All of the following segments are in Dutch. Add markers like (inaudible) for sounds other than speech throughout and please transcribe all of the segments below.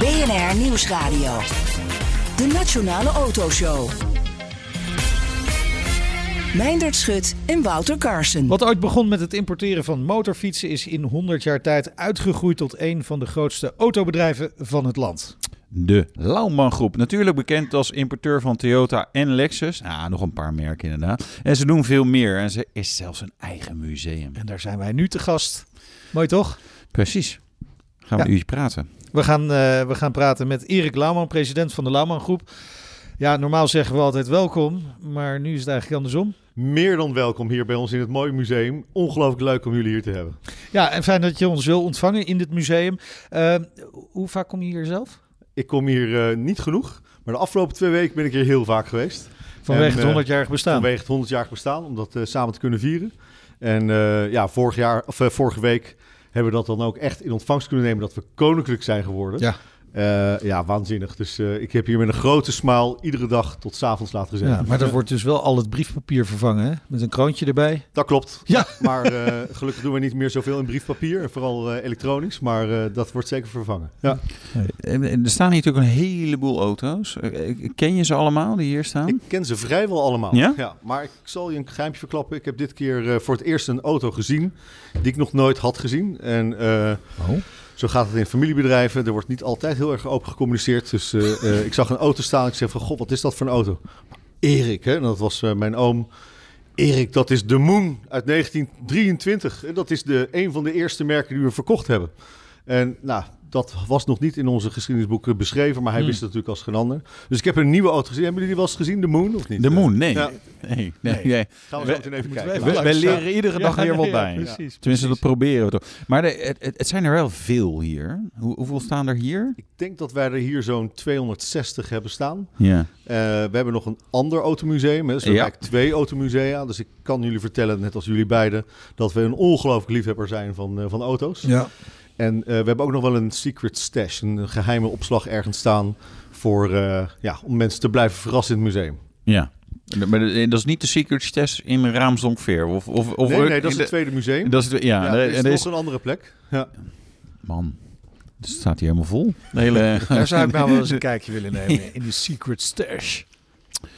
BNR Nieuwsradio. De Nationale Autoshow. Meindert Schut en Wouter Carson. Wat ooit begon met het importeren van motorfietsen is in 100 jaar tijd uitgegroeid tot een van de grootste autobedrijven van het land. De Lauman Groep, natuurlijk bekend als importeur van Toyota en Lexus. Ja, nog een paar merken inderdaad. En ze doen veel meer en ze is zelfs een eigen museum. En daar zijn wij nu te gast. Mooi toch? Precies. Gaan we Ja. een uurtje praten. We gaan, eh, we gaan praten met Erik Lauwman, president van de Lauwman Groep. Ja, normaal zeggen we altijd welkom, maar nu is het eigenlijk andersom. Meer dan welkom hier bij ons in het mooie museum. Ongelooflijk leuk om jullie hier te hebben. Ja, en fijn dat je ons wil ontvangen in dit museum. Eh, hoe vaak kom je hier zelf? Ik kom hier eh, niet genoeg, maar de afgelopen twee weken ben ik hier heel vaak geweest. Vanwege En, het eh, 100-jarig bestaan. Vanwege het 100-jarig bestaan, om dat samen te kunnen vieren. En ja, vorig jaar, of, vorige week hebben we dat dan ook echt in ontvangst kunnen nemen dat we koninklijk zijn geworden. Ja. Eh, ja, waanzinnig. Dus eh, ik heb hier met een grote smile iedere dag tot 's avonds laten gezeten. Ja, maar dat wordt dus wel al het briefpapier vervangen, hè? Met een kroontje erbij. Dat klopt. Ja. Maar eh, gelukkig doen we niet meer zoveel in briefpapier. En vooral elektronisch. Maar dat wordt zeker vervangen. Ja. Er staan hier natuurlijk een heleboel auto's. Ken je ze allemaal die hier staan? Ik ken ze vrijwel allemaal. Ja? maar ik zal je een geheimje verklappen. Ik heb dit keer voor het eerst een auto gezien die ik nog nooit had gezien. En Oh. Zo gaat het in familiebedrijven. Er wordt niet altijd heel erg open gecommuniceerd. Dus eh, eh, ik zag een auto staan. Ik zei van, god, wat is dat voor een auto? Erik, hè? En dat was eh, mijn oom. Erik, dat is de Moon uit 1923. En dat is de, een van de eerste merken die we verkocht hebben. En nou, dat was nog niet in onze geschiedenisboeken beschreven, maar hij Hmm. wist het natuurlijk als geen ander. Dus ik heb een nieuwe auto gezien. Hebben jullie die wel eens gezien, de Moon, of niet? De Moon, nee. Ja. nee, nee, nee. Gaan we We- zo meteen even moeten kijken. wij We, langs leren iedere dag Ja, weer wat ja, bij. precies, Tenminste, precies. dat proberen we toch. Maar de, het, het, het zijn er wel veel hier. Hoe, hoeveel staan er hier? Ik denk dat wij er hier zo'n 260 hebben staan. Ja. Eh, we hebben nog een ander automuseum. Hè. Dus we Ja. twee automusea. Dus ik kan jullie vertellen, net als jullie beiden, dat we een ongelooflijk liefhebber zijn van, eh, van auto's. Ja. En eh, we hebben ook nog wel een secret stash, een geheime opslag ergens staan voor, eh, ja, om mensen te blijven verrassen in het museum. ja. Maar de- dat is niet de Secret Test in Raamsdonk-Veer? Of, of, of, nee, nee, dat is het tweede museum. Dat is het, ja, ja, er- is nog is- een andere plek. Ja. Man, het staat hier helemaal vol. De hele... Daar zou ik nou wel eens een (laughs) kijkje willen nemen. In die secret stash.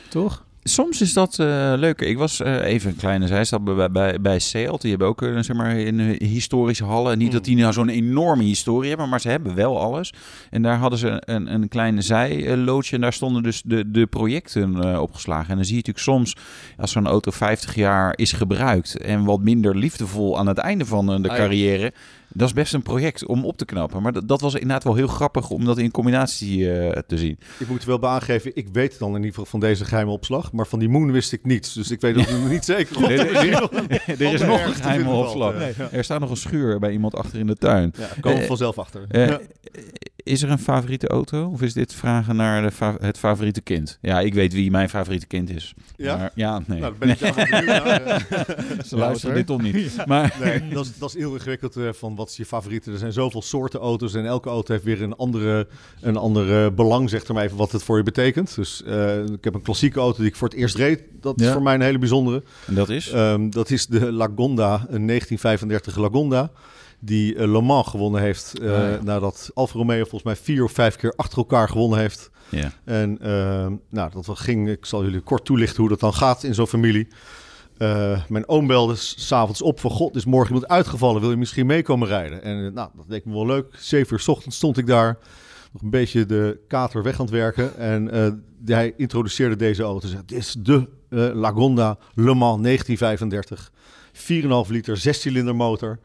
Toch? Soms is dat eh, leuker. Ik was eh, even een kleine zijstap bij, bij, bij Seat. Die hebben ook eh, zeg maar, een historische hallen. Niet dat die nou zo'n enorme historie hebben, maar ze hebben wel alles. En daar hadden ze een, een kleine zijloodje. En daar stonden dus de, de projecten opgeslagen. En dan zie je natuurlijk soms, als zo'n auto 50 jaar is gebruikt... en wat minder liefdevol aan het einde van de Ah, ja. Dat is best een project om op te knappen. Maar dat, dat was inderdaad wel heel grappig om dat in combinatie eh, te zien. Ik moet wel aangeven, ik weet het dan in ieder geval van deze geheime opslag. Maar van die Moon wist ik niets. Dus ik weet ook nog niet zeker. Nee, er (laughs) er is nog een geheime opslag. Nee, ja. Er staat nog een schuur bij iemand achter in de tuin. Ja, komen we Eh, vanzelf achter. Eh, Ja. Is er een favoriete auto? Of is dit vragen naar de fa- het favoriete kind? Ja, ik weet wie mijn favoriete kind is. Ja? Maar, ja, nee. Nou, ben ik zelf (laughs) wel benieuwd naar. (laughs) Ze luisteren dit toch niet. Maar Nee, dat is, dat is heel ingewikkeld eh, van wat is je favoriete. Er zijn zoveel soorten auto's en elke auto heeft weer een andere, een andere belang, zeg maar even, wat het voor je betekent. Dus eh, ik heb een klassieke auto die ik voor het eerst reed. Dat is Ja. voor mij een hele bijzondere. en dat is? Ehm, dat is de Lagonda, een 1935 Lagonda. Die eh, Le Mans gewonnen heeft. eh, Ah, ja. Nadat Alfa Romeo volgens mij vier of vijf keer achter elkaar gewonnen heeft. ja. En ehm, nou, dat ging, ik zal jullie kort toelichten hoe dat dan gaat in zo'n familie. Eh, mijn oom belde s- s'avonds op van... God, is morgen iemand uitgevallen. Wil je misschien meekomen rijden? En nou, dat leek me wel leuk. Zeven uur 's ochtends stond ik daar. Nog een beetje de kater weg aan het werken. En hij introduceerde deze auto. Zei, Dit is de Lagonda Le Mans 1935. 4,5 liter, 6-cilinder motor.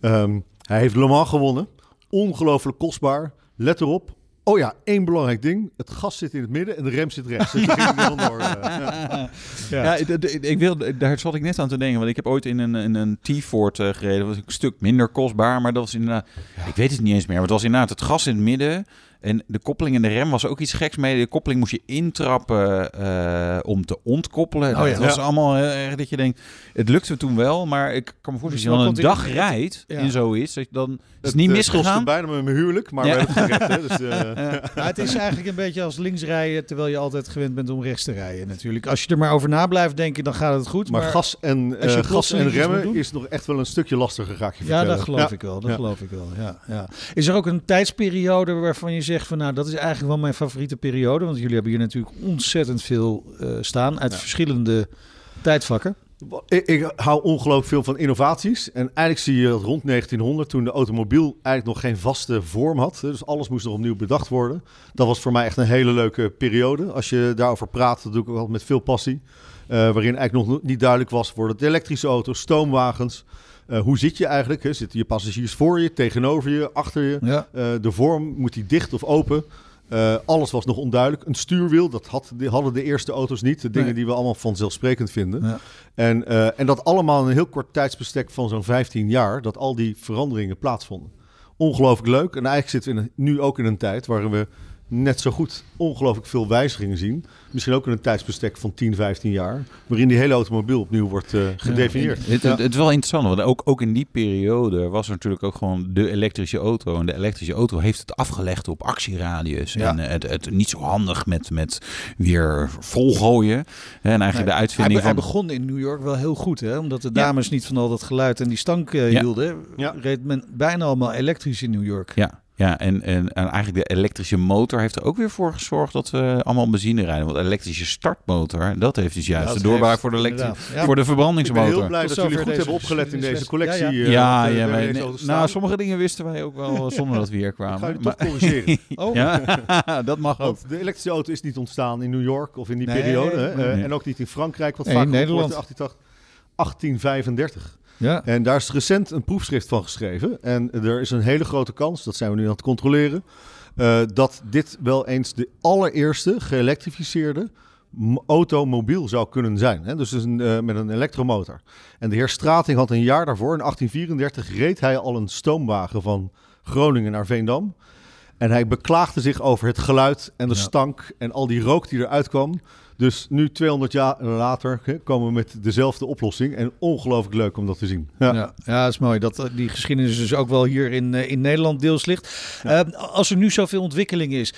Ehm, hij heeft Le Mans gewonnen. Ongelooflijk kostbaar. Let erop. Oh ja, één belangrijk ding. Het gas zit in het midden en de rem zit rechts. Dus ging door, eh. (laughs) Ja, ik wil, daar zat ik net aan te denken. Want ik heb ooit in een, in een T-Ford eh, gereden. Dat was een stuk minder kostbaar. Maar dat was inderdaad... Ik weet het niet eens meer. Maar het was inderdaad het gas in het midden. En de koppeling en de rem was ook iets geks mee. De koppeling moest je intrappen eh, om te ontkoppelen. Oh Nou, ja. Het was Ja. allemaal heel erg dat je denkt, het lukte toen wel, maar ik kan me voorstellen, als je dan een dag rijdt ja. in zoiets, dat je dan is het Het niet eh, kostte misgegaan. bijna met mijn huwelijk, maar Ja. we hebben het gered. Hè? Dus, eh, (laughs) Nou, het is eigenlijk een beetje als links rijden, terwijl je altijd gewend bent om rechts te rijden natuurlijk. Als je er maar over na blijft denken, dan gaat het goed. maar, gas en, als je eh, gas en remmen doen- is nog echt wel een stukje lastiger, ga ik je Ja, vertellen. dat geloof ik wel. Dat Ja. geloof ik wel. Ja, ja. Is er ook een tijdsperiode waarvan je zegt van nou, dat is eigenlijk wel mijn favoriete periode? Want jullie hebben hier natuurlijk ontzettend veel eh, staan uit verschillende tijdvakken. Ik, ik hou ongelooflijk veel van innovaties. En eigenlijk zie je dat rond 1900, toen de automobiel eigenlijk nog geen vaste vorm had. Dus alles moest nog opnieuw bedacht worden. Dat was voor mij echt een hele leuke periode. Als je daarover praat, dat doe ik ook altijd met veel passie. Eh, waarin eigenlijk nog niet duidelijk was, worden het elektrische auto's, stoomwagens. Eh, hoe zit je eigenlijk? Hè? Zitten je passagiers voor je, tegenover je, achter je? Ja. Eh, de vorm, moet die dicht of open? Eh, alles was nog onduidelijk. Een stuurwiel, dat had, die hadden de eerste auto's niet. De dingen Nee. die we allemaal vanzelfsprekend vinden. Ja. En, en dat allemaal in een heel kort tijdsbestek van zo'n 15 jaar, dat al die veranderingen plaatsvonden. Ongelooflijk leuk. En eigenlijk zitten we nu ook in een tijd waarin we net zo goed ongelooflijk veel wijzigingen zien. Misschien ook in een tijdsbestek van 10, 15 jaar, waarin die hele automobiel opnieuw wordt eh, gedefinieerd. Het, het, het is wel interessant, want ook, ook in die periode was er natuurlijk ook gewoon de elektrische auto. En de elektrische auto heeft het afgelegd op actieradius. Ja. En eh, het, het niet zo handig met, met weer volgooien. En eigenlijk de Hij, uitvinding hij van... begon in New York wel heel goed, hè? omdat de dames niet van al dat geluid en die stank eh, hielden. Reed men bijna allemaal elektrisch in New York. Ja, ja en, en, en eigenlijk de elektrische motor heeft er ook weer voor gezorgd dat we allemaal benzine rijden. Want de elektrische startmotor, dat heeft dus juist Dat de doorbraak heeft- voor de, elektri- inderdaad. Ja. voor de Ik ben verbrandingsmotor. heel blij dat jullie goed hebben opgelet in deze collectie. Ja, eh, ja, eh, ja wij- auto's nou, sommige dingen wisten wij ook wel zonder dat we hier Ik ga kwamen. je Maar, toch corrigeren. (laughs) Oh, ja, (laughs) dat mag ook. Want de elektrische auto is niet ontstaan in New York of in die Nee, periode. Hè? nee. Eh, En ook niet in Frankrijk, wat Nee, vaak in Nederland. 1880, 1835. Ja. En daar is recent een proefschrift van geschreven. En er is een hele grote kans, dat zijn we nu aan het controleren, eh, dat dit wel eens de allereerste geëlektrificeerde automobiel zou kunnen zijn. Hè? Dus een, eh, met een elektromotor. En de heer Strating had een jaar daarvoor, in 1834, reed hij al een stoomwagen van Groningen naar Veendam. En hij beklaagde zich over het geluid en de Ja. stank en al die rook die eruit kwam. Dus nu, 200 jaar later, komen we met dezelfde oplossing. En ongelooflijk leuk om dat te zien. Ja. Ja. Ja, dat is mooi. Dat eh, die geschiedenis dus ook wel hier in, eh, in Nederland deels ligt. Eh, als er nu zoveel ontwikkeling is,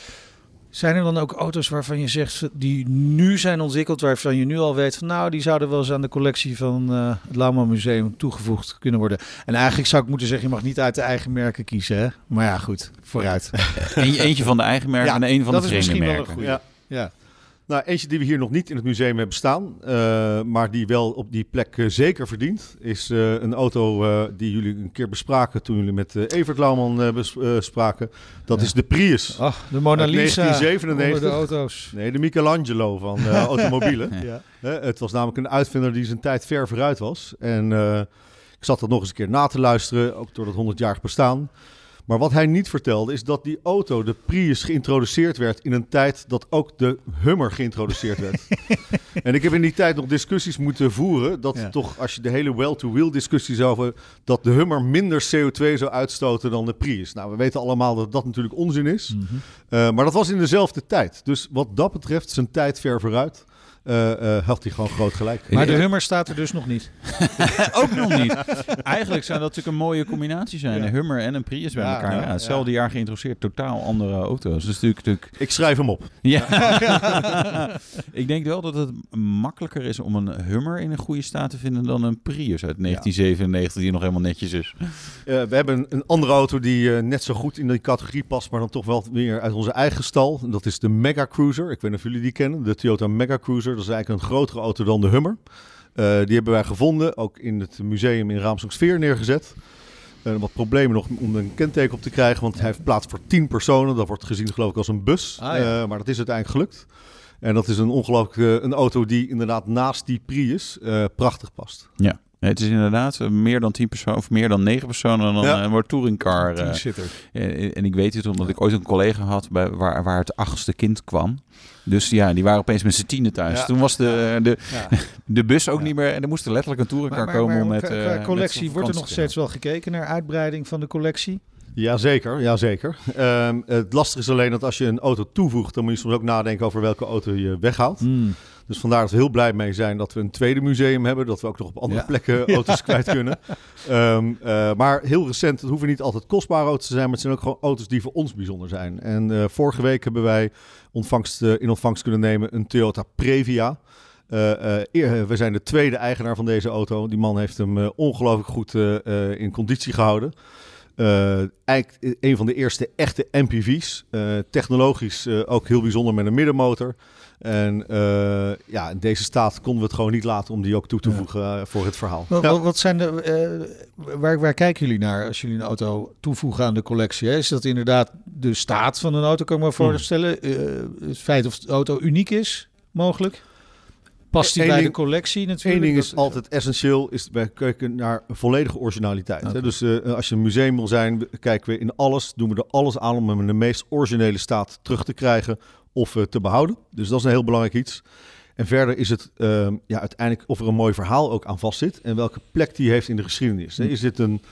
zijn er dan ook auto's waarvan je zegt die nu zijn ontwikkeld, waarvan je nu al weet van nou, die zouden wel eens aan de collectie van eh, het Lauwman Museum toegevoegd kunnen worden. En eigenlijk zou ik moeten zeggen, je mag niet uit de eigen merken kiezen, hè? Maar ja, goed, vooruit. (laughs) Eentje, van de eigen merken Ja, en een van dat de is vreemde misschien wel een merken. Ja. Ja. Nou, eentje die we hier nog niet in het museum hebben staan, eh, maar die wel op die plek eh, zeker verdient, is eh, een auto die jullie een keer bespraken toen jullie met Evert Lauwman eh, bes- eh, spraken. Dat Ja. is de Prius. Ach, de Mona Lisa 1997. onder de auto's. Nee, de Michelangelo van (laughs) automobielen. Ja. Het was namelijk een uitvinder die zijn tijd ver vooruit was. En ik zat dat nog eens een keer na te luisteren, ook door dat 100-jarig bestaan. Maar wat hij niet vertelde is dat die auto, de Prius, geïntroduceerd werd in een tijd dat ook de Hummer geïntroduceerd werd. (laughs) en ik heb in die tijd nog discussies moeten voeren dat Ja. toch, als je de hele well-to-wheel discussie zou hebben, dat de Hummer minder CO2 zou uitstoten dan de Prius. Nou, we weten allemaal dat dat natuurlijk onzin is. Mhm. Uh, maar dat was in dezelfde tijd. Dus wat dat betreft, zijn tijd ver vooruit, had hij gewoon groot gelijk. Maar de Hummer staat er dus nog niet. (laughs) Ook nog niet. Eigenlijk zou dat natuurlijk een mooie combinatie zijn. Ja. Een Hummer en een Prius bij Ja, elkaar. ja, Ja, hetzelfde jaar geïntroduceerd, totaal andere auto's. Dus natuurlijk, natuurlijk Ik schrijf hem op. (laughs) ja. ik denk wel dat het makkelijker is om een Hummer in een goede staat te vinden dan een Prius uit 1997 die nog helemaal netjes is. Uh, we hebben een andere auto die uh, net zo goed in die categorie past, maar dan toch wel weer uit onze eigen stal. En dat is de Mega Cruiser. Ik weet niet of jullie die kennen. De Toyota Mega Cruiser. Dat is eigenlijk een grotere auto dan de Hummer. Uh, die hebben wij gevonden, ook in het museum in Raamsdorpsfeer neergezet. Uh, wat problemen nog om een kenteken op te krijgen, want hij heeft plaats voor 10 personen. Dat wordt gezien geloof ik als een bus, Ah, ja. uh, maar dat is uiteindelijk gelukt. En dat is een ongelooflijk een auto die inderdaad naast die Prius uh, prachtig past. Ja. Nee, het is inderdaad uh, meer dan 10 personen of meer dan 9 personen dan Ja. een ja. touringcar. Zitter. en, en ik weet het omdat ik ooit een collega had bij, waar, waar het achtste kind kwam. Dus ja, die waren opeens met z'n tienen thuis. Ja. Toen was de, de, Ja. (laughs) de bus ook Ja. niet meer. En er moest er letterlijk een touringcar Maar, maar, komen maar om met. qua- eh, qua met collectie wordt er nog steeds wel gekeken naar uitbreiding van de collectie. Jazeker, jazeker. Ehm het lastige is alleen dat als je een auto toevoegt, dan moet je soms ook nadenken over welke auto je weghaalt. Hmm. Dus vandaar dat we heel blij mee zijn dat we een tweede museum hebben. Dat we ook nog op andere Ja. plekken (laughs) auto's kwijt kunnen. Ehm, eh, maar heel recent, het hoeven niet altijd kostbare auto's te zijn, maar het zijn ook gewoon auto's die voor ons bijzonder zijn. En eh, vorige week hebben wij ontvangst, eh, in ontvangst kunnen nemen een Toyota Previa. Eer- we zijn de tweede eigenaar van deze auto. Die man heeft hem ongelooflijk goed in conditie gehouden. Eh, eigenlijk een van de eerste echte MPV's. Technologisch ook heel bijzonder met een middenmotor. En eh, ja, in deze staat konden we het gewoon niet laten om die ook toe te Ja. voegen eh, voor het verhaal. Wat, Ja. wat- zijn de, eh, waar, waar kijken jullie naar als jullie een auto toevoegen aan de collectie? Hè? Is dat inderdaad de staat van een auto, kan ik me voorstellen? Eh, het feit of de auto uniek is, mogelijk? Past die Eén bij de collectie natuurlijk? Eén ding is Dat- altijd essentieel, is wij kijken naar volledige originaliteit. Hè? Dus eh, als je een museum wil zijn, kijken we in alles, doen we er alles aan om hem in de meest originele staat terug te krijgen of eh, te behouden. Dus dat is een heel belangrijk iets. En verder is het ehm, ja, uiteindelijk of er een mooi verhaal ook aan vastzit en welke plek die heeft in de geschiedenis. Hè? Is dit een,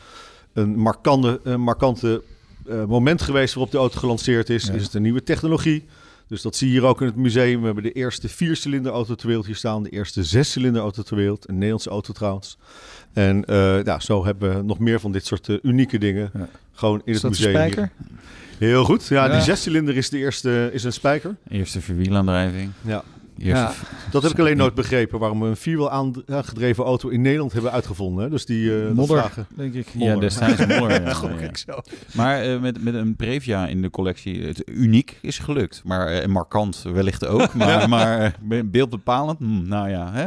een markante, een markante eh, moment geweest waarop de auto gelanceerd is? Ja. Is het een nieuwe technologie? Dus dat zie je hier ook in het museum. We hebben de eerste viercilinder auto ter wereld hier staan. De eerste zescilinder auto ter wereld. Een Nederlandse auto trouwens. En eh, ja, zo hebben we nog meer van dit soort eh, unieke dingen. Ja. Gewoon in is het museum. hier. spijker? Heel goed. Ja, Ja. die zescilinder is de eerste is een spijker. Eerste vierwielaandrijving. Ja. Ja. Dat heb ik alleen nooit begrepen waarom we een vierwiel aangedreven auto in Nederland hebben uitgevonden. hè. Dus die eh, dat Modder, vragen. denk ik. Ja, destijds Moller. (laughs) ja, ja. ik zo. Maar eh, met, met een Previa in de collectie, het uniek is gelukt. Maar eh, markant wellicht ook. (laughs) Maar, maar beeldbepalend, hm, nou ja. Hè?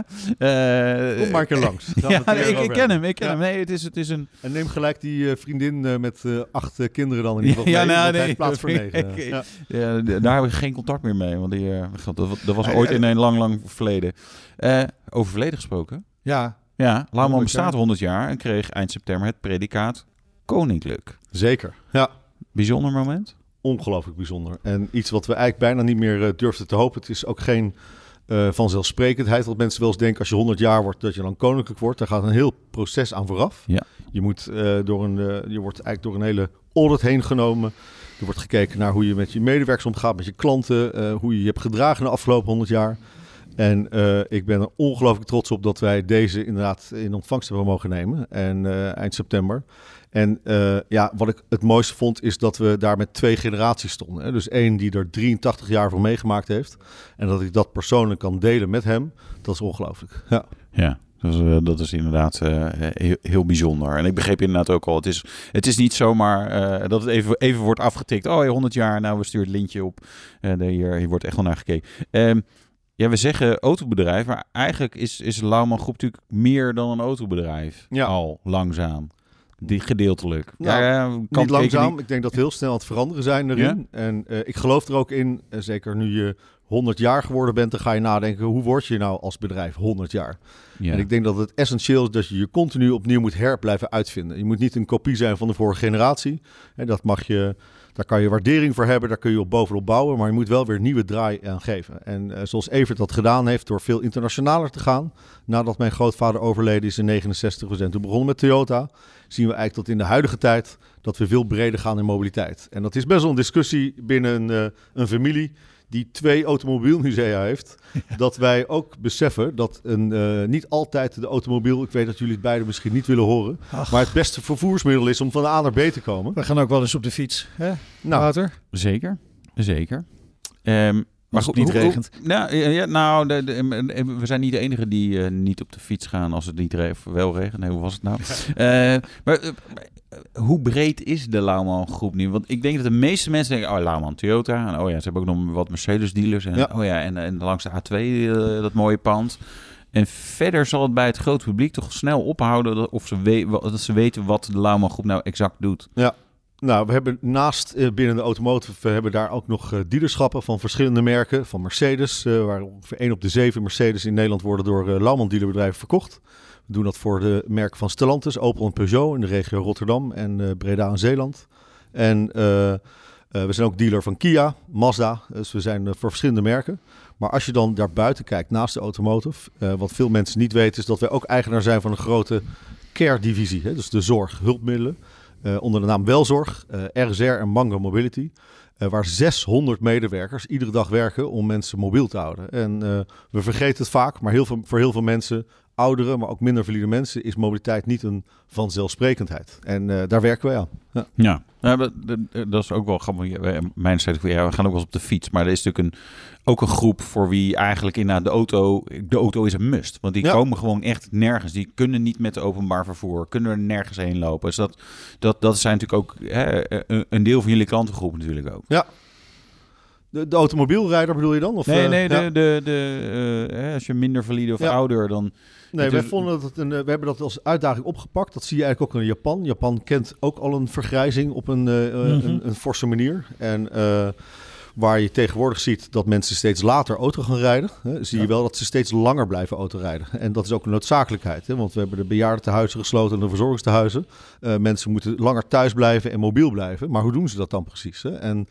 Eh, Kom maar een keer langs. (laughs) Ja, ik, ken hem, ik ken Ja. hem. Nee, het is, het is een... En neem gelijk die vriendin met acht kinderen dan in ieder geval Ja, mee, nou, nee, plaats voor negen. ik- Ja. Ja, daar heb ik geen contact meer mee. Want die, eh, dat, dat was Hij- ooit in een lang, lang verleden. Eh, over verleden gesproken. Ja, Ja, Lauwman 100 bestaat jaar. 100 jaar en kreeg eind september het predicaat koninklijk. Zeker. Ja. Bijzonder moment. ongelooflijk bijzonder. En iets wat we eigenlijk bijna niet meer eh, durfden te hopen. Het is ook geen eh, vanzelfsprekendheid. Wat mensen wel eens denken als je 100 jaar wordt, dat je dan koninklijk wordt. Daar gaat een heel proces aan vooraf. Ja. Je, moet, door een, je wordt eigenlijk door een hele audit heen genomen. Er wordt gekeken naar hoe je met je medewerkers omgaat, met je klanten. eh, hoe je je hebt gedragen de afgelopen 100 jaar. En eh, ik ben er ongelooflijk trots op dat wij deze inderdaad in ontvangst hebben mogen nemen. En eh, eind september. En ja, wat ik het mooiste vond, is dat we daar met twee generaties stonden. Dus één die er 83 jaar voor meegemaakt heeft. En dat ik dat persoonlijk kan delen met hem, dat is ongelooflijk. Ja. Ja, dat is, eh, dat is inderdaad eh, heel, heel bijzonder. En ik begreep inderdaad ook al, het is, het is niet zomaar eh, dat het even, even wordt afgetikt. Oh, ja, 100 jaar, nou we sturen het lintje op. Hier, hier wordt echt wel naar gekeken. Ehm, ja, we zeggen autobedrijf, maar eigenlijk is, is Lauwman Groep natuurlijk meer dan een autobedrijf. Ja. Al langzaam. Die gedeeltelijk. Nou, ja, kan Niet langzaam, ik denk dat we heel snel aan het veranderen zijn erin. En ik geloof er ook in, zeker nu je 100 jaar geworden bent, dan ga je nadenken, hoe word je nou als bedrijf 100 jaar? Ja. En ik denk dat het essentieel is dat je je continu opnieuw moet her blijven uitvinden. Je moet niet een kopie zijn van de vorige generatie. En dat mag je, daar kan je waardering voor hebben, daar kun je op bovenop bouwen. Maar je moet wel weer nieuwe draai aan geven. En eh, zoals Evert dat gedaan heeft door veel internationaler te gaan. Nadat mijn grootvader overleden is in 69, we zijn toen begonnen met Toyota. Zien we eigenlijk tot in de huidige tijd dat we veel breder gaan in mobiliteit. En dat is best wel een discussie binnen eh, een familie die twee automobielmusea heeft. (laughs) Dat wij ook beseffen dat een, eh, niet altijd de automobiel, ik weet dat jullie het beide misschien niet willen horen, maar het beste vervoersmiddel is om van A naar B te komen. we gaan ook wel eens op de fiets. Hè? Nou, Wouter? Zeker, zeker. Ehm, maar Als het goed, niet hoe- hoe- regent. nou, ja, nou de, de- we zijn niet de enige die eh, niet op de fiets gaan als het niet re of wel regent. Nee, hoe was het nou? (laughs) Eh, maar hoe breed is de Lauwman groep nu? Want ik denk dat de meeste mensen denken, oh Lauwman Toyota. En oh ja, ze hebben ook nog wat Mercedes dealers. En, Ja. oh ja, en, en langs de A2 eh, dat mooie pand. En verder zal het bij het grote publiek toch snel ophouden dat, of ze we- dat ze weten wat de Lauwman groep nou exact doet. Nou, we hebben naast eh, binnen de automotive, we hebben daar ook nog eh, dealerschappen van verschillende merken. Van Mercedes, eh, waar ongeveer 1 op de 7 Mercedes in Nederland worden door Lauwman dealerbedrijven verkocht. We doen dat voor de merken van Stellantis, Opel en Peugeot in de regio Rotterdam en eh, Breda en Zeeland. En eh, eh, we zijn ook dealer van Kia, Mazda, dus we zijn voor verschillende merken. Maar als je dan daar buiten kijkt, naast de automotive, wat veel mensen niet weten, is dat wij ook eigenaar zijn van een grote care-divisie. Hè? Dus de zorg, hulpmiddelen. onder de naam Welzorg, RSR en Mango Mobility. waar 600 medewerkers iedere dag werken om mensen mobiel te houden. En we vergeten het vaak, maar heel veel, voor heel veel mensen, ouderen, maar ook minder valide mensen, is mobiliteit niet een vanzelfsprekendheid. En eh, daar werken wij aan. Ja. Ja, ja dat, is ook wel grappig. Mijn zei ja, we gaan ook wel eens op de fiets. Maar er is natuurlijk een, ook een groep voor wie eigenlijk inderdaad de auto... De auto is een must. Want die Ja. komen gewoon echt nergens. Die kunnen niet met openbaar vervoer. Kunnen er nergens heen lopen. Dus dat, dat, dat zijn natuurlijk ook hè, een- een deel van jullie klantengroep natuurlijk ook. De, de automobielrijder bedoel je dan? Of, Nee, eh, nee, de, ja. de, de, eh, als je minder valide of Ja. ouder, dan... Nee, wij vonden dat een, eh, we hebben dat als uitdaging opgepakt. Dat zie je eigenlijk ook in Japan. Japan kent ook al een vergrijzing op een, eh, eh, Mhm. een, een forse manier. En waar je tegenwoordig ziet dat mensen steeds later auto gaan rijden, hè, zie je wel dat ze steeds langer blijven autorijden. En dat is ook een noodzakelijkheid. Hè, want we hebben de bejaardentehuizen gesloten en de verzorgingstehuizen. Eh, mensen moeten langer thuis blijven en mobiel blijven. Maar hoe doen ze dat dan precies? Hè? En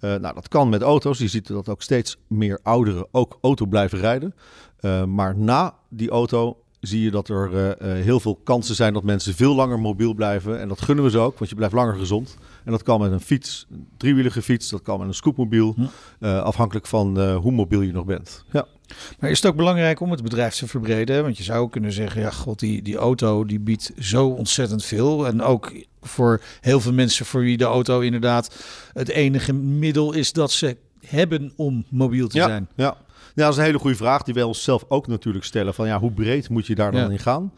nou, dat kan met auto's. Je ziet dat ook steeds meer ouderen ook auto blijven rijden. Uh, maar na die auto zie je dat er uh, uh, heel veel kansen zijn dat mensen veel langer mobiel blijven. En dat gunnen we ze ook, want je blijft langer gezond. En dat kan met een fiets, een driewielige fiets, dat kan met een scootmobiel. Uh, afhankelijk van hoe mobiel je nog bent. Ja. Maar is het ook belangrijk om het bedrijf te verbreden? Want je zou kunnen zeggen, ja god, die, die auto die biedt zo ontzettend veel. En ook voor heel veel mensen voor wie de auto inderdaad het enige middel is dat ze hebben om mobiel te ja, zijn. Ja, ja, dat is een hele goede vraag die wij onszelf ook natuurlijk stellen. Van ja, hoe breed moet je daar dan ja. in gaan?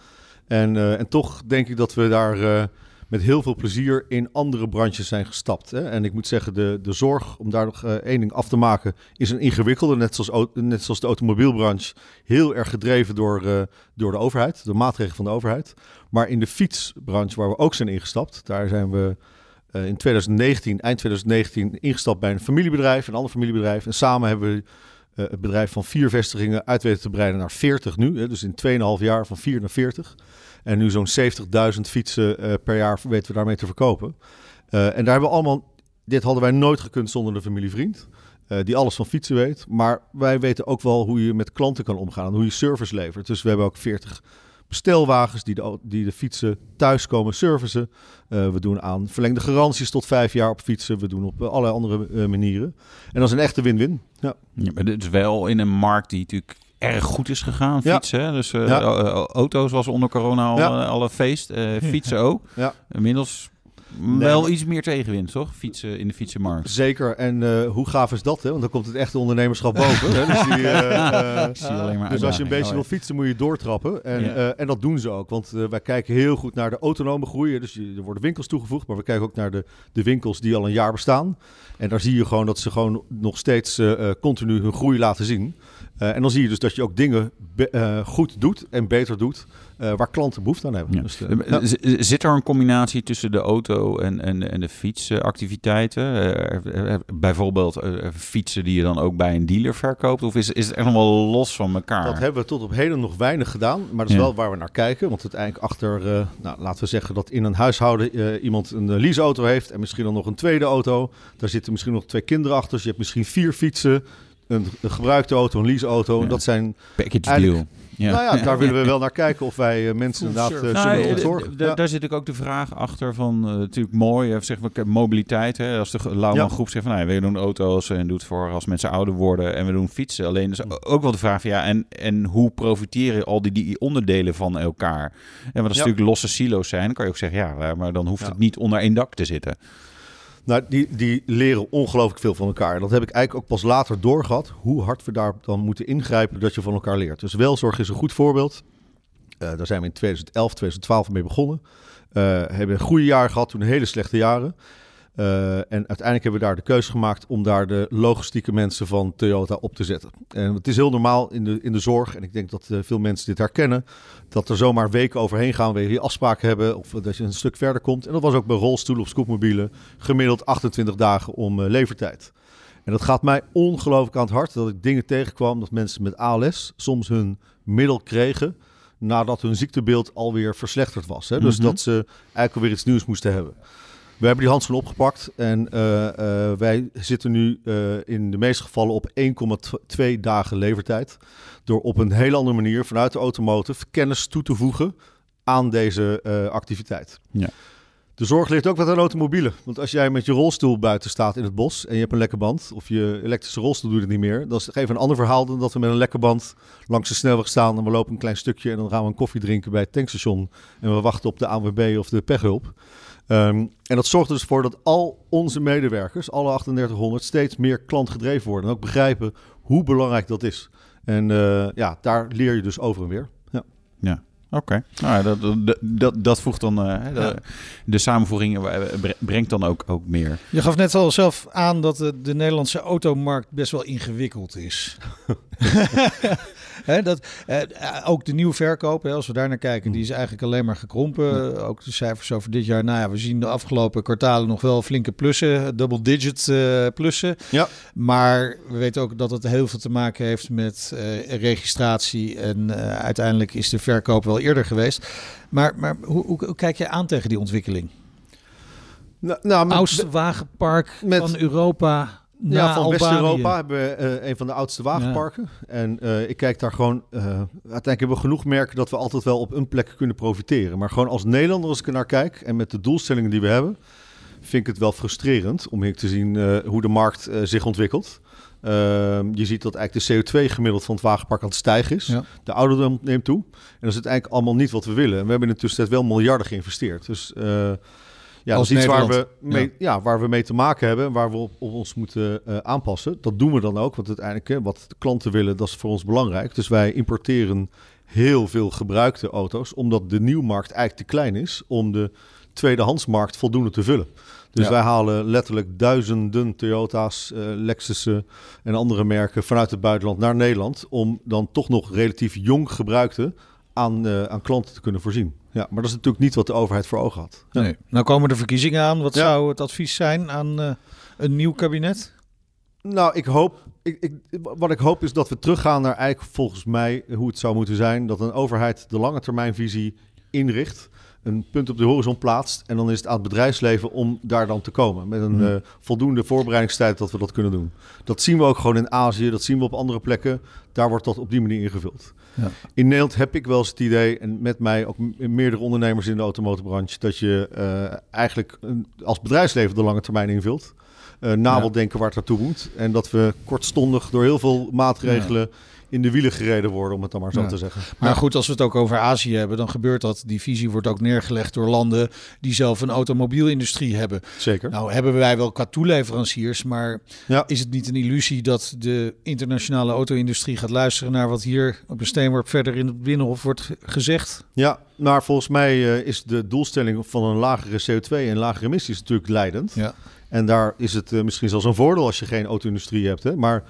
En, uh, en toch denk ik dat we daar uh, met heel veel plezier in andere branches zijn gestapt. Hè? En ik moet zeggen, de, de zorg, om daar nog uh, één ding af te maken, is een ingewikkelde. Net zoals, net zoals de automobielbranche, heel erg gedreven door, door de overheid, de maatregelen van de overheid. Maar in de fietsbranche, waar we ook zijn ingestapt, daar zijn we in 2019, eind 2019, ingestapt bij een familiebedrijf, een ander familiebedrijf. En samen hebben we uh, het bedrijf van vier vestigingen uit te breiden naar 40 nu. Hè, dus in 2,5 jaar van 4 naar 40. En nu zo'n 70.000 fietsen uh, per jaar weten we daarmee te verkopen. Uh, en daar hebben we allemaal, dit hadden wij nooit gekund zonder de familievriend. Die alles van fietsen weet. Maar wij weten ook wel hoe je met klanten kan omgaan. Hoe je service levert. Dus we hebben ook 40 bestelwagens die de, die de fietsen thuis komen servicen. Uh, we doen aan verlengde garanties tot vijf jaar op fietsen. We doen op uh, allerlei andere uh, manieren. En dat is een echte win-win. Ja. ja, maar dit is wel in een markt die natuurlijk erg goed is gegaan, fietsen. Ja. Dus ja. auto's was onder corona al alle feest. fietsen ook. Ja. Inmiddels Nee, wel iets meer tegenwind, toch? Fietsen in de fietsenmarkt. Zeker. En uh, hoe gaaf is dat? Hè? Want dan komt het echte ondernemerschap boven. hè? Dus, die, (laughs) uh, uh, dus als je een beetje wil fietsen, moet je doortrappen. En, ja. en dat doen ze ook. Want wij kijken heel goed naar de autonome groei. Dus er worden winkels toegevoegd. Maar we kijken ook naar de, de winkels die al een jaar bestaan. En daar zie je gewoon dat ze gewoon nog steeds continu hun groei laten zien. en dan zie je dus dat je ook dingen goed doet en beter doet. Waar klanten behoefte aan hebben. Ja. Dus, ja. Zit er een combinatie tussen de auto en, en, en de fietsactiviteiten? Uh, bijvoorbeeld fietsen die je dan ook bij een dealer verkoopt? Of is, is het echt nog wel los van elkaar? Dat hebben we tot op heden nog weinig gedaan. Maar dat is ja. wel waar we naar kijken. Want uiteindelijk achter, nou, laten we zeggen dat in een huishouden iemand een leaseauto heeft... en misschien dan nog een tweede auto. Daar zitten misschien nog twee kinderen achter. Dus je hebt misschien vier fietsen... Een, gebruikte auto, een leaseauto. Ja. Dat zijn package deal. Ja. Nou ja, daar willen we (laughs) wel naar kijken of wij uh, mensen inderdaad uh, nou, zullen ontzorgen. Ja. Daar zit ik ook de vraag achter van, uh, natuurlijk mooi, zeg maar, mobiliteit. Hè? Als de Lauwman ja. groep zegt van, nou, we doen auto's en doet voor als mensen ouder worden en we doen fietsen. Alleen is ook wel de vraag van, ja, en, en hoe profiteren al die, die onderdelen van elkaar? En wat als ja. natuurlijk losse silo's zijn, dan kan je ook zeggen, ja, maar dan hoeft het niet onder één dak te zitten. Nou, die, die leren ongelooflijk veel van elkaar. Dat heb ik eigenlijk ook pas later doorgehad. Hoe hard we daar dan moeten ingrijpen dat je van elkaar leert. Dus welzorg is een goed voorbeeld. Uh, daar zijn we in 2011, 2012 mee begonnen. Uh, hebben een goede jaar gehad, toen hele slechte jaren. Uh, en uiteindelijk hebben we daar de keuze gemaakt om daar de logistieke mensen van Toyota op te zetten. En het is heel normaal in de, in de zorg, en ik denk dat uh, veel mensen dit herkennen, dat er zomaar weken overheen gaan, wanneer je afspraken hebben of dat je een stuk verder komt. En dat was ook bij rolstoelen of scootmobielen gemiddeld 28 dagen om uh, levertijd. En dat gaat mij ongelooflijk aan het hart dat ik dingen tegenkwam dat mensen met ALS soms hun middel kregen nadat hun ziektebeeld alweer verslechterd was. Hè? Dus mm -hmm. dat ze eigenlijk alweer iets nieuws moesten hebben. We hebben die handschoen opgepakt en uh, uh, wij zitten nu uh, in de meeste gevallen op 1,2 dagen levertijd. Door op een hele andere manier vanuit de automotive kennis toe te voegen aan deze activiteit. Ja. De zorg ligt ook wat aan automobielen. Want als jij met je rolstoel buiten staat in het bos en je hebt een lekke band, of je elektrische rolstoel doet het niet meer, dan is het even een ander verhaal dan dat we met een lekke band langs de snelweg staan en we lopen een klein stukje en dan gaan we een koffie drinken bij het tankstation en we wachten op de ANWB of de pechhulp. Ehm, en dat zorgt er dus voor dat al onze medewerkers, alle 3800, steeds meer klantgedreven worden en ook begrijpen hoe belangrijk dat is. En eh, ja, daar leer je dus over en weer. Ja. Ja. Oké, nou, dat, dat, dat, dat voegt dan eh, de, Ja. de samenvoeging eh, bre- brengt dan ook, ook meer. Je gaf net al zelf aan dat de, de Nederlandse automarkt best wel ingewikkeld is. (laughs) Hè, dat, eh, eh, ook de nieuwe verkoop, hè, als we daar naar kijken, die is eigenlijk alleen maar gekrompen. Ook de cijfers over dit jaar. Nou ja, we zien de afgelopen kwartalen nog wel flinke plussen, double digit eh, plussen. Ja. Maar we weten ook dat het heel veel te maken heeft met eh, registratie. En eh, uiteindelijk is de verkoop wel eerder geweest. Maar, maar hoe, hoe, hoe kijk je aan tegen die ontwikkeling? Nou, nou, met- met- van Europa Ja, van. West-Europa hebben we eh, een van de oudste wagenparken. En eh, ik kijk daar gewoon... eh, uiteindelijk hebben we genoeg merken dat we altijd wel op een plek kunnen profiteren. Maar gewoon als Nederlander, als ik er naar kijk... en met de doelstellingen die we hebben... vind ik het wel frustrerend om hier te zien hoe de markt zich ontwikkelt. Ehm, je ziet dat eigenlijk de CO2 gemiddeld van het wagenpark aan het stijgen is. Ja. De ouderdom neemt toe. En dat is het eigenlijk allemaal niet wat we willen. En we hebben in de tussentijd wel miljarden geïnvesteerd. Dus ja, Als dat is iets waar we, mee, ja. waar we mee te maken hebben. en Waar we op, op ons moeten eh, aanpassen. Dat doen we dan ook. Want uiteindelijk, hè, wat de klanten willen, dat is voor ons belangrijk. Dus wij importeren heel veel gebruikte auto's. Omdat de nieuwmarkt eigenlijk te klein is om de tweedehandsmarkt voldoende te vullen. Dus Ja. wij halen letterlijk duizenden Toyota's, Lexussen en andere merken vanuit het buitenland naar Nederland. Om dan toch nog relatief jong gebruikte aan, eh, aan klanten te kunnen voorzien. Ja, maar dat is natuurlijk niet wat de overheid voor ogen had. Ja. Nee. Nou komen de verkiezingen aan. Wat Ja. zou het advies zijn aan eh, een nieuw kabinet? Nou, ik hoop, ik, ik, wat ik hoop is dat we teruggaan naar eigenlijk volgens mij hoe het zou moeten zijn. Dat een overheid de lange termijnvisie inricht, een punt op de horizon plaatst. En dan is het aan het bedrijfsleven om daar dan te komen. Met een Hmm. eh, voldoende voorbereidingstijd dat we dat kunnen doen. Dat zien we ook gewoon in Azië, dat zien we op andere plekken. Daar wordt dat op die manier ingevuld. Ja. In Nederland heb ik wel eens het idee, en met mij ook meerdere ondernemers in de automotorbranche, dat je eh, eigenlijk een- als bedrijfsleven de lange termijn invult. Eh na Ja. wil denken waar het naartoe moet. En dat we kortstondig door heel veel maatregelen in de wielen gereden worden, om het dan maar zo Ja. te zeggen. Maar goed, als we het ook over Azië hebben, dan gebeurt dat. Die visie wordt ook neergelegd door landen die zelf een automobielindustrie hebben. Zeker. Nou hebben wij wel qua toeleveranciers, maar Ja. is het niet een illusie dat de internationale auto-industrie gaat luisteren naar wat hier op een steenworp verder in het Binnenhof wordt ge- gezegd? Ja, maar volgens mij eh, is de doelstelling van een lagere CO2 en lagere emissies natuurlijk leidend. Ja. En daar is het eh, misschien zelfs een voordeel als je geen auto-industrie hebt. Hè? Maar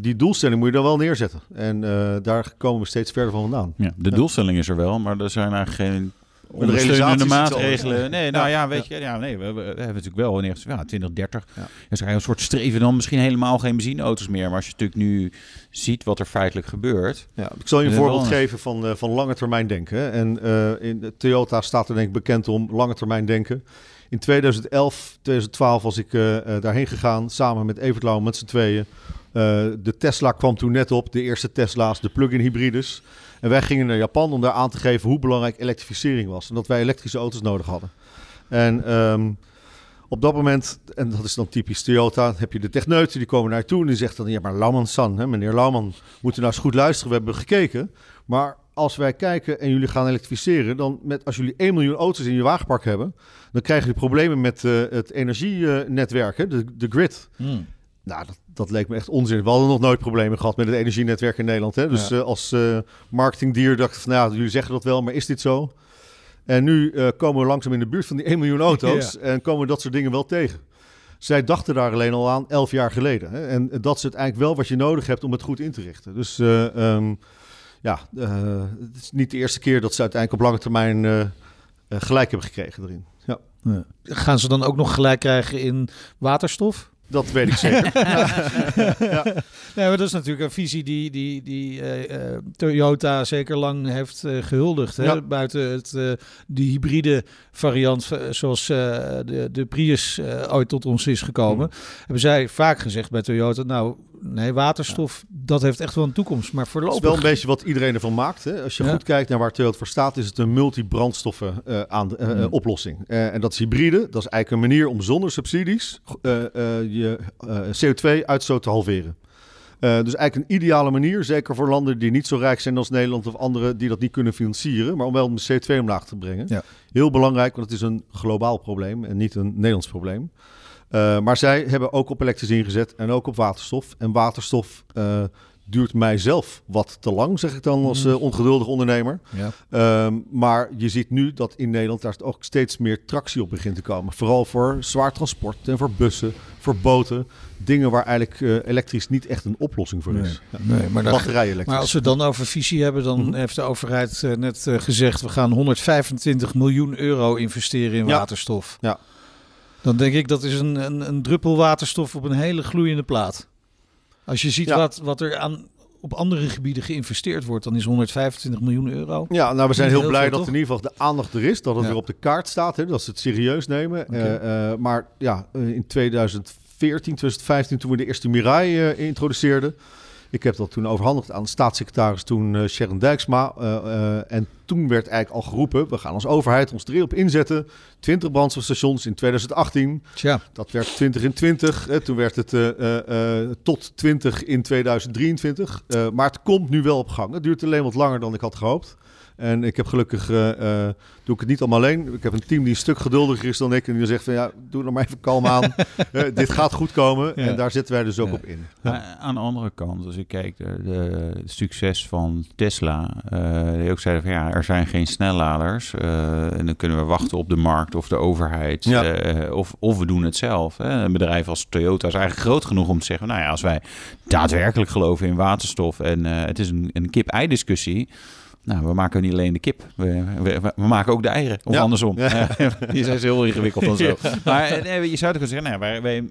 die doelstelling moet je dan wel neerzetten. En eh, daar komen we steeds verder van vandaan. Ja, de doelstelling is er wel, maar er zijn eigenlijk geen ondersteunende maatregelen. Nee, nou ja, Ja, weet je, ja, nee, we, hebben natuurlijk wel wanneer ja, 2030. Ja. Dus er een soort streven dan misschien helemaal geen benzineauto's meer. Maar als je natuurlijk nu ziet wat er feitelijk gebeurt. Ja, ik zal je een voorbeeld geven van, eh, van lange termijn denken. En eh, in Toyota staat er denk ik bekend om lange termijn denken. In 2011, 2012 was ik daarheen gegaan samen met Evert Lauw met z'n tweeën. Eh, de Tesla kwam toen net op, de eerste Tesla's, de plug-in hybrides. En wij gingen naar Japan om daar aan te geven hoe belangrijk elektrificering was. En dat wij elektrische auto's nodig hadden. En ehm, op dat moment, en dat is dan typisch Toyota, heb je de techneuten die komen naar je toe en die zegt dan, ja maar Lauman-san, hè, meneer Lauman, moet u nou eens goed luisteren, we hebben gekeken. Maar als wij kijken en jullie gaan elektrificeren, dan met, als jullie 1 miljoen auto's in je wagenpark hebben, dan krijgen jullie problemen met eh, het energienetwerk, hè, de, de grid. Hmm. Nou, dat, dat leek me echt onzin. We hadden nog nooit problemen gehad met het energienetwerk in Nederland. Hè? Dus Ja. eh, als eh, marketingdier dacht ik van, nou, jullie zeggen dat wel, maar is dit zo? En nu eh, komen we langzaam in de buurt van die (laughs) 1 miljoen auto's en komen we dat soort dingen wel tegen. Zij dachten daar alleen al aan 11 jaar geleden. Hè? En dat is het eigenlijk wel wat je nodig hebt om het goed in te richten. Dus eh, ehm, ja, eh, het is niet de eerste keer dat ze uiteindelijk op lange termijn gelijk hebben gekregen erin. Ja. Ja. Gaan ze dan ook nog gelijk krijgen in waterstof? Dat weet ik zeker. (laughs) Nee, maar dat is natuurlijk een visie die, die, die eh, eh, Toyota zeker lang heeft eh, gehuldigd. Hè? Ja. Buiten het, eh, die hybride variant zoals eh, de, de Prius eh, ooit tot ons is gekomen. Hebben zij vaak gezegd bij Toyota, nou nee, waterstof, dat heeft echt wel een toekomst. Maar Dat is voorlopig... wel een beetje wat iedereen ervan maakt. Hè? Als je Ja. goed kijkt naar waar Toyota voor staat, is het een multi-brandstoffen eh, aan, eh, Hmm. oplossing. Eh, en dat is hybride. Dat is eigenlijk een manier om zonder subsidies eh, eh, je eh, CO2-uitstoot te halveren. Eh, dus eigenlijk een ideale manier, zeker voor landen die niet zo rijk zijn als Nederland of andere die dat niet kunnen financieren, maar om wel de CO2 omlaag te brengen. Ja. Heel belangrijk, want het is een globaal probleem en niet een Nederlands probleem. Eh, maar zij hebben ook op elektrisch ingezet en ook op waterstof. En waterstof eh, duurt mijzelf wat te lang, zeg ik dan als eh, ongeduldig ondernemer. Ja. Ehm, maar je ziet nu dat in Nederland daar ook steeds meer tractie op begint te komen. Vooral voor zwaar transport en voor bussen, voor boten. Dingen waar eigenlijk elektrisch niet echt een oplossing voor is. Ja. Nee, maar, Batterij elektrisch. maar als we dan over visie hebben, dan Mhm. heeft de overheid net gezegd... we gaan 125 miljoen euro investeren in Ja. waterstof. Ja. Dan denk ik dat is een, een, een druppel waterstof op een hele gloeiende plaat. Als je ziet Ja. wat, wat er aan, op andere gebieden geïnvesteerd wordt, dan is 125 miljoen euro. Ja, nou we zijn heel heel blij veel, dat toch? in ieder geval de aandacht er is. Dat het Ja. weer op de kaart staat. Hè, dat ze het serieus nemen. Eh, eh, maar ja, eh, in 2014, 2015 toen we de eerste Mirai introduceerden. Ik heb dat toen overhandigd aan de staatssecretaris toen eh, Sharon Dijksma. eh, eh, en toen werd eigenlijk al geroepen, we gaan als overheid ons er op inzetten. 20 brandstofstations in 2018. Tja, Dat werd 20 in 20. Hè, toen werd het tot 20 in 2023. Eh, maar het komt nu wel op gang. Het duurt alleen wat langer dan ik had gehoopt. En ik heb gelukkig, eh, eh, doe ik het niet allemaal alleen. Ik heb een team die een stuk geduldiger is dan ik. En die zegt van ja, doe er maar even kalm aan. (laughs) Eh, dit gaat goed komen. Ja. En daar zetten wij dus ook Ja. op in. Maar aan de andere kant, als ik kijk de, de succes van Tesla, eh, die ook zeiden van ja, er zijn geen snelladers eh, en dan kunnen we wachten op de markt of de overheid Ja. eh, of, of we doen het zelf. Hè. Een bedrijf als Toyota is eigenlijk groot genoeg om te zeggen, nou ja, als wij daadwerkelijk geloven in waterstof en eh, het is een, een kip-ei-discussie. Nou, we maken niet alleen de kip, we, we, we maken ook de eieren. Of Ja. andersom. Ja. (laughs) Die zijn heel ingewikkeld en zo. (laughs) Maar eh, nee, je zou kunnen zeggen, nou, wij,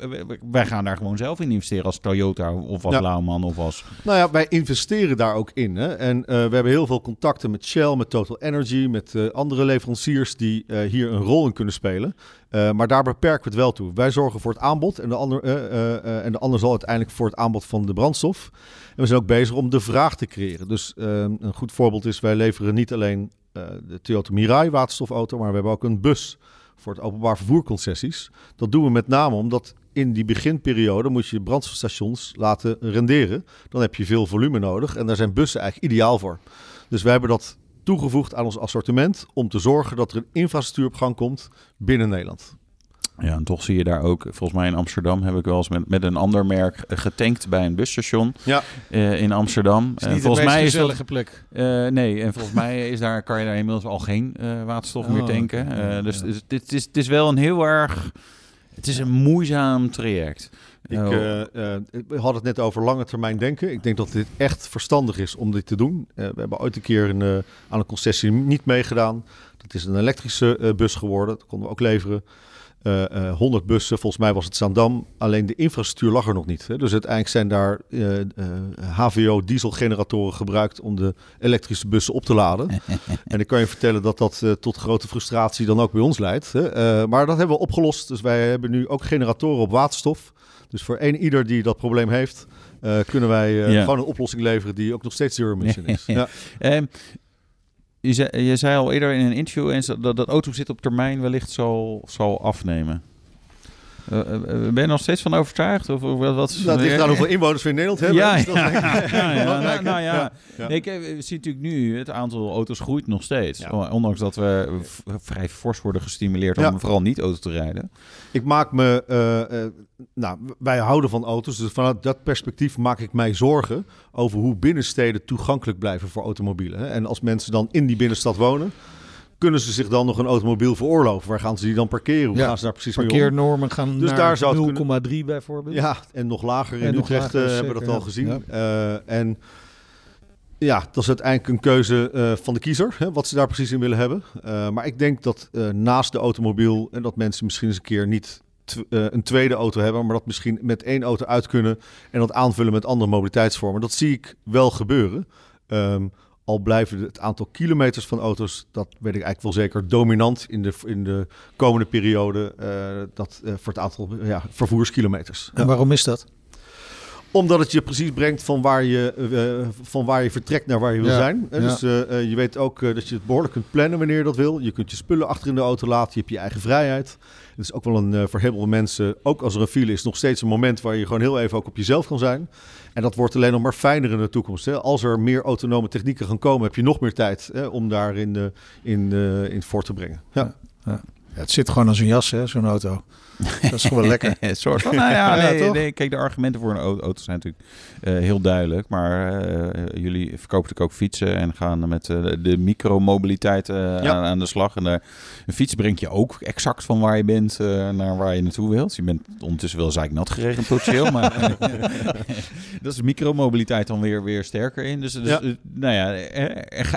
wij, gaan daar gewoon zelf in investeren als Toyota of als. Lauwman of als... Nou ja, wij investeren daar ook in. Hè? En eh, we hebben heel veel contacten met Shell, met Total Energy, met eh, andere leveranciers die hier een rol in kunnen spelen. Eh, maar daar beperken we het wel toe. Wij zorgen voor het aanbod en de, ander, eh, eh, en de ander zal uiteindelijk voor het aanbod van de brandstof. En we zijn ook bezig om de vraag te creëren. Dus een goed voorbeeld is, wij leveren niet alleen de Toyota Mirai waterstofauto, maar we hebben ook een bus voor het openbaar vervoerconcessies. Dat doen we met name omdat in die beginperiode moet je brandstofstations laten renderen. Dan heb je veel volume nodig en daar zijn bussen eigenlijk ideaal voor. Dus wij hebben dat toegevoegd aan ons assortiment om te zorgen dat er een infrastructuur op gang komt binnen Nederland. Ja, en toch zie je daar ook, volgens mij in Amsterdam heb ik wel eens met, met een ander merk eh, getankt bij een busstation Ja, eh, in Amsterdam. het is En niet volgens de meest mij is dat, gezellige plek. eh, nee, en volgens mij is daar, kan je daar inmiddels al geen eh, waterstof Oh, meer tanken. oké. Eh, dus Ja. het, is- het, is, het is wel een heel erg, het is een moeizaam traject. Ik we hadden het net over lange termijn denken. Ik denk dat dit echt verstandig is om dit te doen. Eh, we hebben ooit een keer een, aan een concessie niet meegedaan. Dat is een elektrische bus geworden. Dat konden we ook leveren. Eh, eh, 100 bussen, volgens mij was het Zaandam. Alleen de infrastructuur lag er nog niet. Hè. Dus uiteindelijk zijn daar eh, eh, HVO dieselgeneratoren gebruikt om de elektrische bussen op te laden. (laughs) en ik kan je vertellen dat dat tot grote frustratie dan ook bij ons leidt. Hè. Maar dat hebben we opgelost. Dus wij hebben nu ook generatoren op waterstof. Dus voor een ieder die dat probleem heeft, eh, kunnen wij eh, Ja. gewoon een oplossing leveren die ook nog steeds zero emission is. Ja. Ehm, je, zei, je zei al eerder in een interview eens dat, dat auto zit op termijn wellicht zal, zal afnemen. Eh, eh, ben je nog steeds van overtuigd? Of, of wat, Dat ligt aan hoeveel inwoners we in Nederland hebben. Ja, Dus dat ik- (laughs) ja, ja, nou, nou ja. Nee, zien natuurlijk nu, het aantal auto's groeit nog steeds. Ondanks dat we vrij fors worden gestimuleerd om vooral niet auto te rijden. Ik maak me, eh, eh, nou, wij houden van auto's, dus vanuit dat perspectief maak ik mij zorgen over hoe binnensteden toegankelijk blijven voor automobielen. hè. En als mensen dan in die binnenstad wonen, kunnen ze zich dan nog een automobiel veroorloven? Waar gaan ze die dan parkeren? Hoe Ja, gaan ze daar precies? Parkeernormen gaan Dus naar daar zou het 0,3 bijvoorbeeld. Ja, en nog lager in nog Utrecht lager, eh, hebben we dat al gezien. Ja. Eh, en ja, dat is uiteindelijk een keuze eh, van de kiezer, hè, wat ze daar precies in willen hebben. Eh, maar ik denk dat eh, naast de automobiel en dat mensen misschien eens een keer niet een tweede auto hebben, maar dat misschien met één auto uit kunnen en dat aanvullen met andere mobiliteitsvormen. Dat zie ik wel gebeuren. Ehm, al blijven het aantal kilometers van auto's, dat weet ik eigenlijk wel zeker, dominant in de, in de komende periode. eh, dat, eh, voor het aantal ja, vervoerskilometers. En waarom is dat? Omdat het je precies brengt van waar je, eh, van waar je vertrekt naar waar je wil Ja, zijn. Eh, ja. Dus eh, eh, je weet ook eh, dat je het behoorlijk kunt plannen wanneer je dat wil. Je kunt je spullen achter in de auto laten. Je hebt je eigen vrijheid. Het is ook wel een, eh, voor heel veel mensen, ook als er een file is, nog steeds een moment waar je gewoon heel even ook op jezelf kan zijn. En dat wordt alleen nog maar fijner in de toekomst. Hè. Als er meer autonome technieken gaan komen, heb je nog meer tijd hè, om daar in, eh, in, eh, in voort te brengen. Ja. Ja, het zit gewoon als een jas, hè, zo'n auto. Dat is gewoon lekker. Een (laughs) soort van, nou (laughs) ja, nee, kijk, de argumenten voor een au- auto zijn natuurlijk eh, heel duidelijk. Maar eh, jullie verkopen natuurlijk ook fietsen en gaan met eh, de micromobiliteit eh, Ja. aan, aan de slag. En een fiets brengt je ook exact van waar je bent eh, naar waar je naartoe wilt. Dus je bent ondertussen wel zeiknat geregend potentieel, maar (laughs) dat is micromobiliteit dan weer, weer sterker in. Dus, dus Ja. nou ja,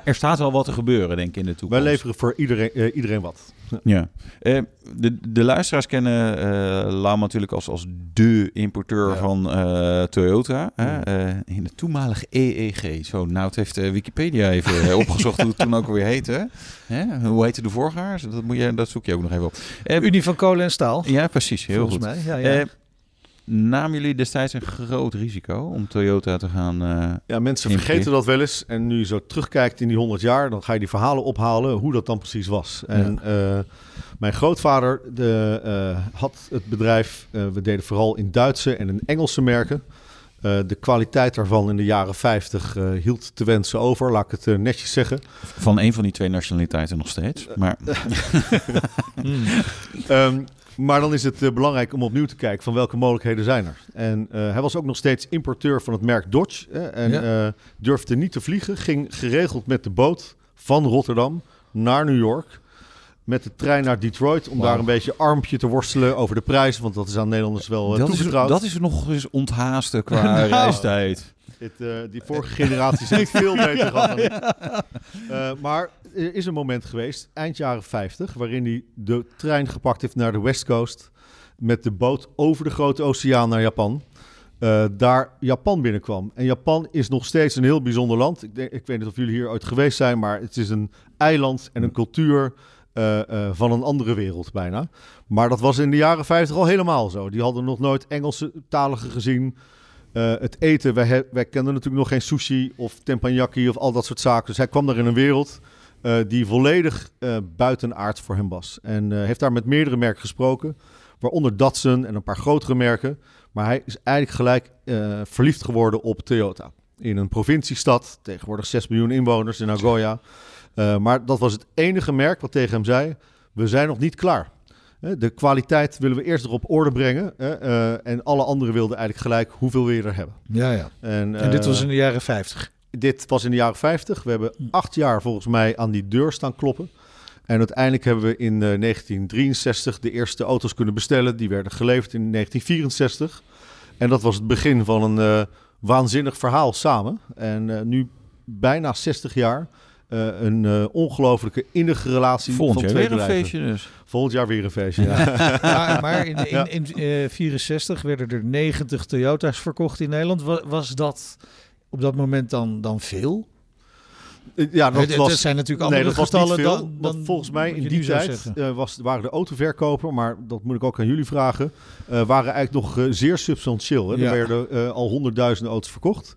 er, staat wel wat te gebeuren, denk ik, in de toekomst. Wij leveren voor iedereen, eh, iedereen wat. Ja. Eh, de, de luisteraars kennen Lama natuurlijk als, als de importeur Ja. van eh, Toyota. Ja. In de toenmalige EEG. Zo, nou, het heeft Wikipedia even opgezocht hoe het toen ook alweer heette. Hè? Hoe heette de voorgangers? Dat, moet je, dat zoek je ook nog even op. Unie van kolen en staal. ja, precies. Heel volgens goed. mij. Ja, ja. Namen jullie destijds een groot risico om Toyota te gaan... eh, Ja, mensen vergeten dat wel eens. En nu je zo terugkijkt in die 100 jaar, dan ga je die verhalen ophalen hoe dat dan precies was. En eh, mijn grootvader de, eh, had het bedrijf, we deden vooral in Duitse en in Engelse merken. De kwaliteit daarvan in de jaren 50 eh, hield te wensen over, laat ik het netjes zeggen. van een van die twee nationaliteiten nog steeds. Maar (laughs) Hmm. Maar dan is het eh, belangrijk om opnieuw te kijken van welke mogelijkheden zijn er. En eh, hij was ook nog steeds importeur van het merk Dodge. hè, en Ja. eh, durfde niet te vliegen. Ging geregeld met de boot van Rotterdam naar New York. Met de trein naar Detroit. Om daar een beetje armpje te worstelen over de prijzen. Want dat is aan Nederlanders wel dat, is, dat is nog eens onthaasten (laughs) qua Nou. reistijd. Het, eh, die vorige generaties zijn veel (laughs) beter gehad. (laughs) Eh, maar er is een moment geweest, eind jaren 50, waarin hij de trein gepakt heeft naar de West Coast. Met de boot over de grote oceaan naar Japan. Eh, daar Japan binnenkwam. En Japan is nog steeds een heel bijzonder land. Ik, denk, ik weet niet of jullie hier ooit geweest zijn, maar het is een eiland en een cultuur eh, van een andere wereld bijna. Maar dat was in de jaren 50 al helemaal zo. Die hadden nog nooit Engelse taligen gezien. Eh, het eten, wij, wij kenden natuurlijk nog geen sushi of teppanyaki of al dat soort zaken. Dus hij kwam daar in een wereld eh, die volledig eh buitenaards voor hem was. En heeft daar met meerdere merken gesproken, waaronder Datsun en een paar grotere merken. Maar hij is eigenlijk gelijk verliefd geworden op Toyota. In een provinciestad, tegenwoordig 6 miljoen inwoners in Nagoya. Maar dat was het enige merk wat tegen hem zei, we zijn nog niet klaar. De kwaliteit willen we eerst nog op orde brengen. eh, en alle anderen wilden eigenlijk gelijk hoeveel wil je er hebben. ja, ja. En, En dit eh, was in de jaren 50. dit was in de jaren 50. We hebben acht jaar volgens mij aan die deur staan kloppen. En uiteindelijk hebben we in eh, 1963 de eerste auto's kunnen bestellen. Die werden geleverd in 1964. En dat was het begin van een eh, waanzinnig verhaal samen. En eh, nu bijna 60 jaar. Eh, een eh, ongelooflijke innige relatie Volgend van jaar twee weer een feestje dus. Volgend jaar weer een feestje. (laughs) Ja. maar, maar in, in, Ja. in, eh, 64 werden er 90 Toyota's verkocht in Nederland. Was, was dat op dat moment dan, dan veel? ja, dat was, het zijn natuurlijk nee, andere dat was niet getallen veel. dan- dan volgens mij in die tijd eh, was, waren de autoverkoper, maar dat moet ik ook aan jullie vragen, eh, waren eigenlijk nog zeer substantieel. Hè? Ja. Er werden eh, al honderdduizenden auto's verkocht.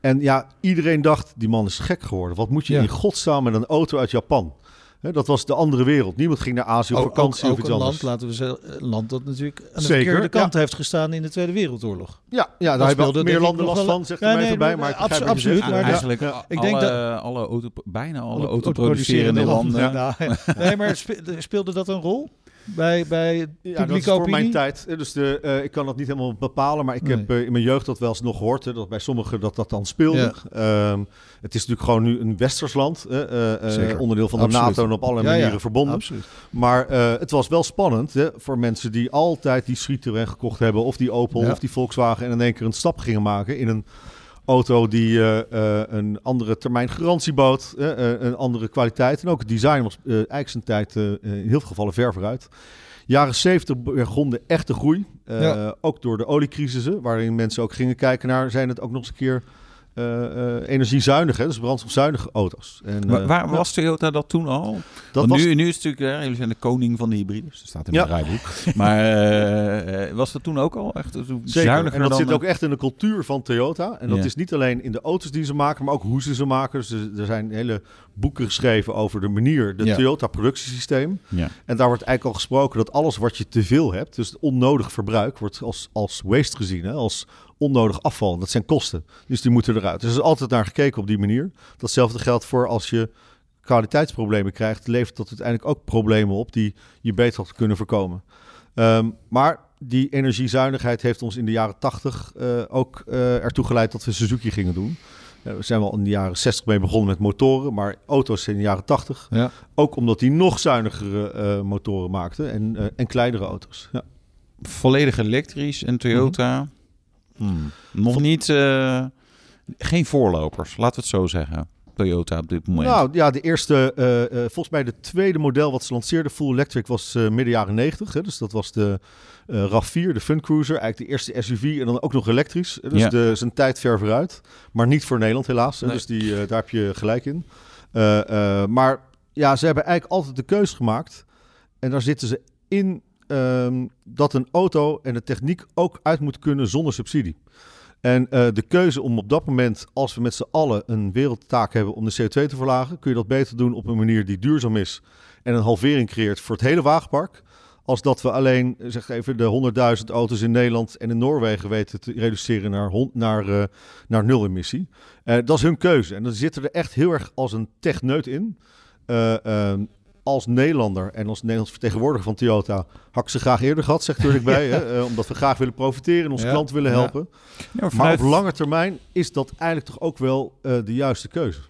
En ja, iedereen dacht, die man is gek geworden. Wat moet je Ja. in godsnaam met een auto uit Japan? Hè, dat was de andere wereld. Niemand ging naar Azië op vakantie ook, of iets een anders. land, laten we zeggen, een land dat natuurlijk aan de Zeker, verkeerde kant ja. heeft gestaan in de Tweede Wereldoorlog. Ja, ja daar hebben speelde meer ik landen last van, zegt Ja, er maar nee, bij. Maar ik abso- absoluut, maar Ja. Eigenlijk ik alle, denk dat- alle auto, bijna alle, Alle autoproducerende landen. Nou, (laughs) nee, maar spe- speelde dat een rol bij, bij Ja, dat is voor opinie? mijn tijd. Eh, Dus de, eh, ik kan dat niet helemaal bepalen, maar ik Nee. heb eh, in mijn jeugd dat wel eens nog gehoord. Hè, dat bij sommigen dat dat dan speelde. Ja. Ehm, het is natuurlijk gewoon nu een westers land. Zeker. onderdeel van de Absoluut. NATO en op allerlei ja, manieren verbonden. Absoluut. Maar het was wel spannend hè, voor mensen die altijd die Citroën gekocht hebben. Of die Opel of die Volkswagen. En in één keer een stap gingen maken in een auto die eh, eh, een andere termijn garantie bood. eh, een andere kwaliteit. En ook het design was eigenlijk zijn tijd in heel veel gevallen ver vooruit. Jaren 70 begon de echte groei. Ja. Ook door de oliecrisissen, waarin mensen ook gingen kijken naar... zijn het ook nog eens een keer eh, eh, energiezuinige, dus brandstofzuinige auto's. En, Maar eh, waar ja, was Toyota dat toen al? dat was, nu, nu is het natuurlijk, hè, jullie zijn de koning van de hybrides. Dat staat in Ja. mijn draaiboek. Maar eh, eh, was dat toen ook al echt zuiniger En dat dan... zit ook echt in de cultuur van Toyota. En dat Ja. is niet alleen in de auto's die ze maken, maar ook hoe ze ze maken. Dus er- zijn hele boeken geschreven over de manier, de Ja. Toyota productiesysteem. Ja. En daar wordt eigenlijk al gesproken dat alles wat je te veel hebt, dus onnodig verbruik, wordt als, als waste gezien, hè? als onnodig afval. Dat zijn kosten. Dus die moeten eruit. Dus er is altijd naar gekeken op die manier. Datzelfde geldt voor als je kwaliteitsproblemen krijgt, levert dat uiteindelijk ook problemen op die je beter had kunnen voorkomen. Ehm, maar die energiezuinigheid heeft ons in de jaren 80 eh, ook eh, ertoe geleid dat we Suzuki gingen doen. We zijn wel in de jaren 60 mee begonnen met motoren, maar auto's in de jaren 80. Ja. Ook omdat die nog zuinigere eh, motoren maakten en, en kleinere auto's. Ja. Volledig elektrisch en Toyota... Mhm. hmm, nog niet... eh, geen voorlopers, laten we het zo zeggen. Toyota op dit moment. Nou ja, de eerste, eh, eh, volgens mij de tweede model wat ze lanceerden, full electric, was midden jaren 90. Hè? Dus dat was de eh RAV4, de Fun Cruiser, eigenlijk de eerste SUV en dan ook nog elektrisch. Dus Ja. de, zijn tijd ver vooruit, maar niet voor Nederland helaas. hè. Nee. Dus die, daar heb je gelijk in. Maar ja, ze hebben eigenlijk altijd de keus gemaakt. En daar zitten ze in ehm, dat een auto en de techniek ook uit moet kunnen zonder subsidie. En eh, de keuze om op dat moment, als we met z'n allen een wereldtaak hebben om de CO2 te verlagen, kun je dat beter doen op een manier die duurzaam is en een halvering creëert voor het hele wagenpark. Als dat we alleen zeg even, de 100.000 auto's in Nederland en in Noorwegen weten te reduceren naar, naar, eh, naar nul emissie. Eh, dat is hun keuze. En dan zitten er echt heel erg als een techneut in. Eh, ehm, als Nederlander en als Nederlands vertegenwoordiger van Toyota had ik ze graag eerder gehad, zegt er bij. Hè? (laughs) Eh, omdat we graag willen profiteren en onze Ja, klanten willen helpen. Ja, maar op lange termijn is dat eigenlijk toch ook wel eh, de juiste keuze.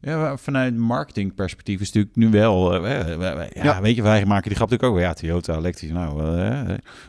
ja, vanuit marketingperspectief is het natuurlijk nu wel... we- we- we- ja, weet je, wij maken die grap natuurlijk ook. Ja, Toyota elektrisch. Nou,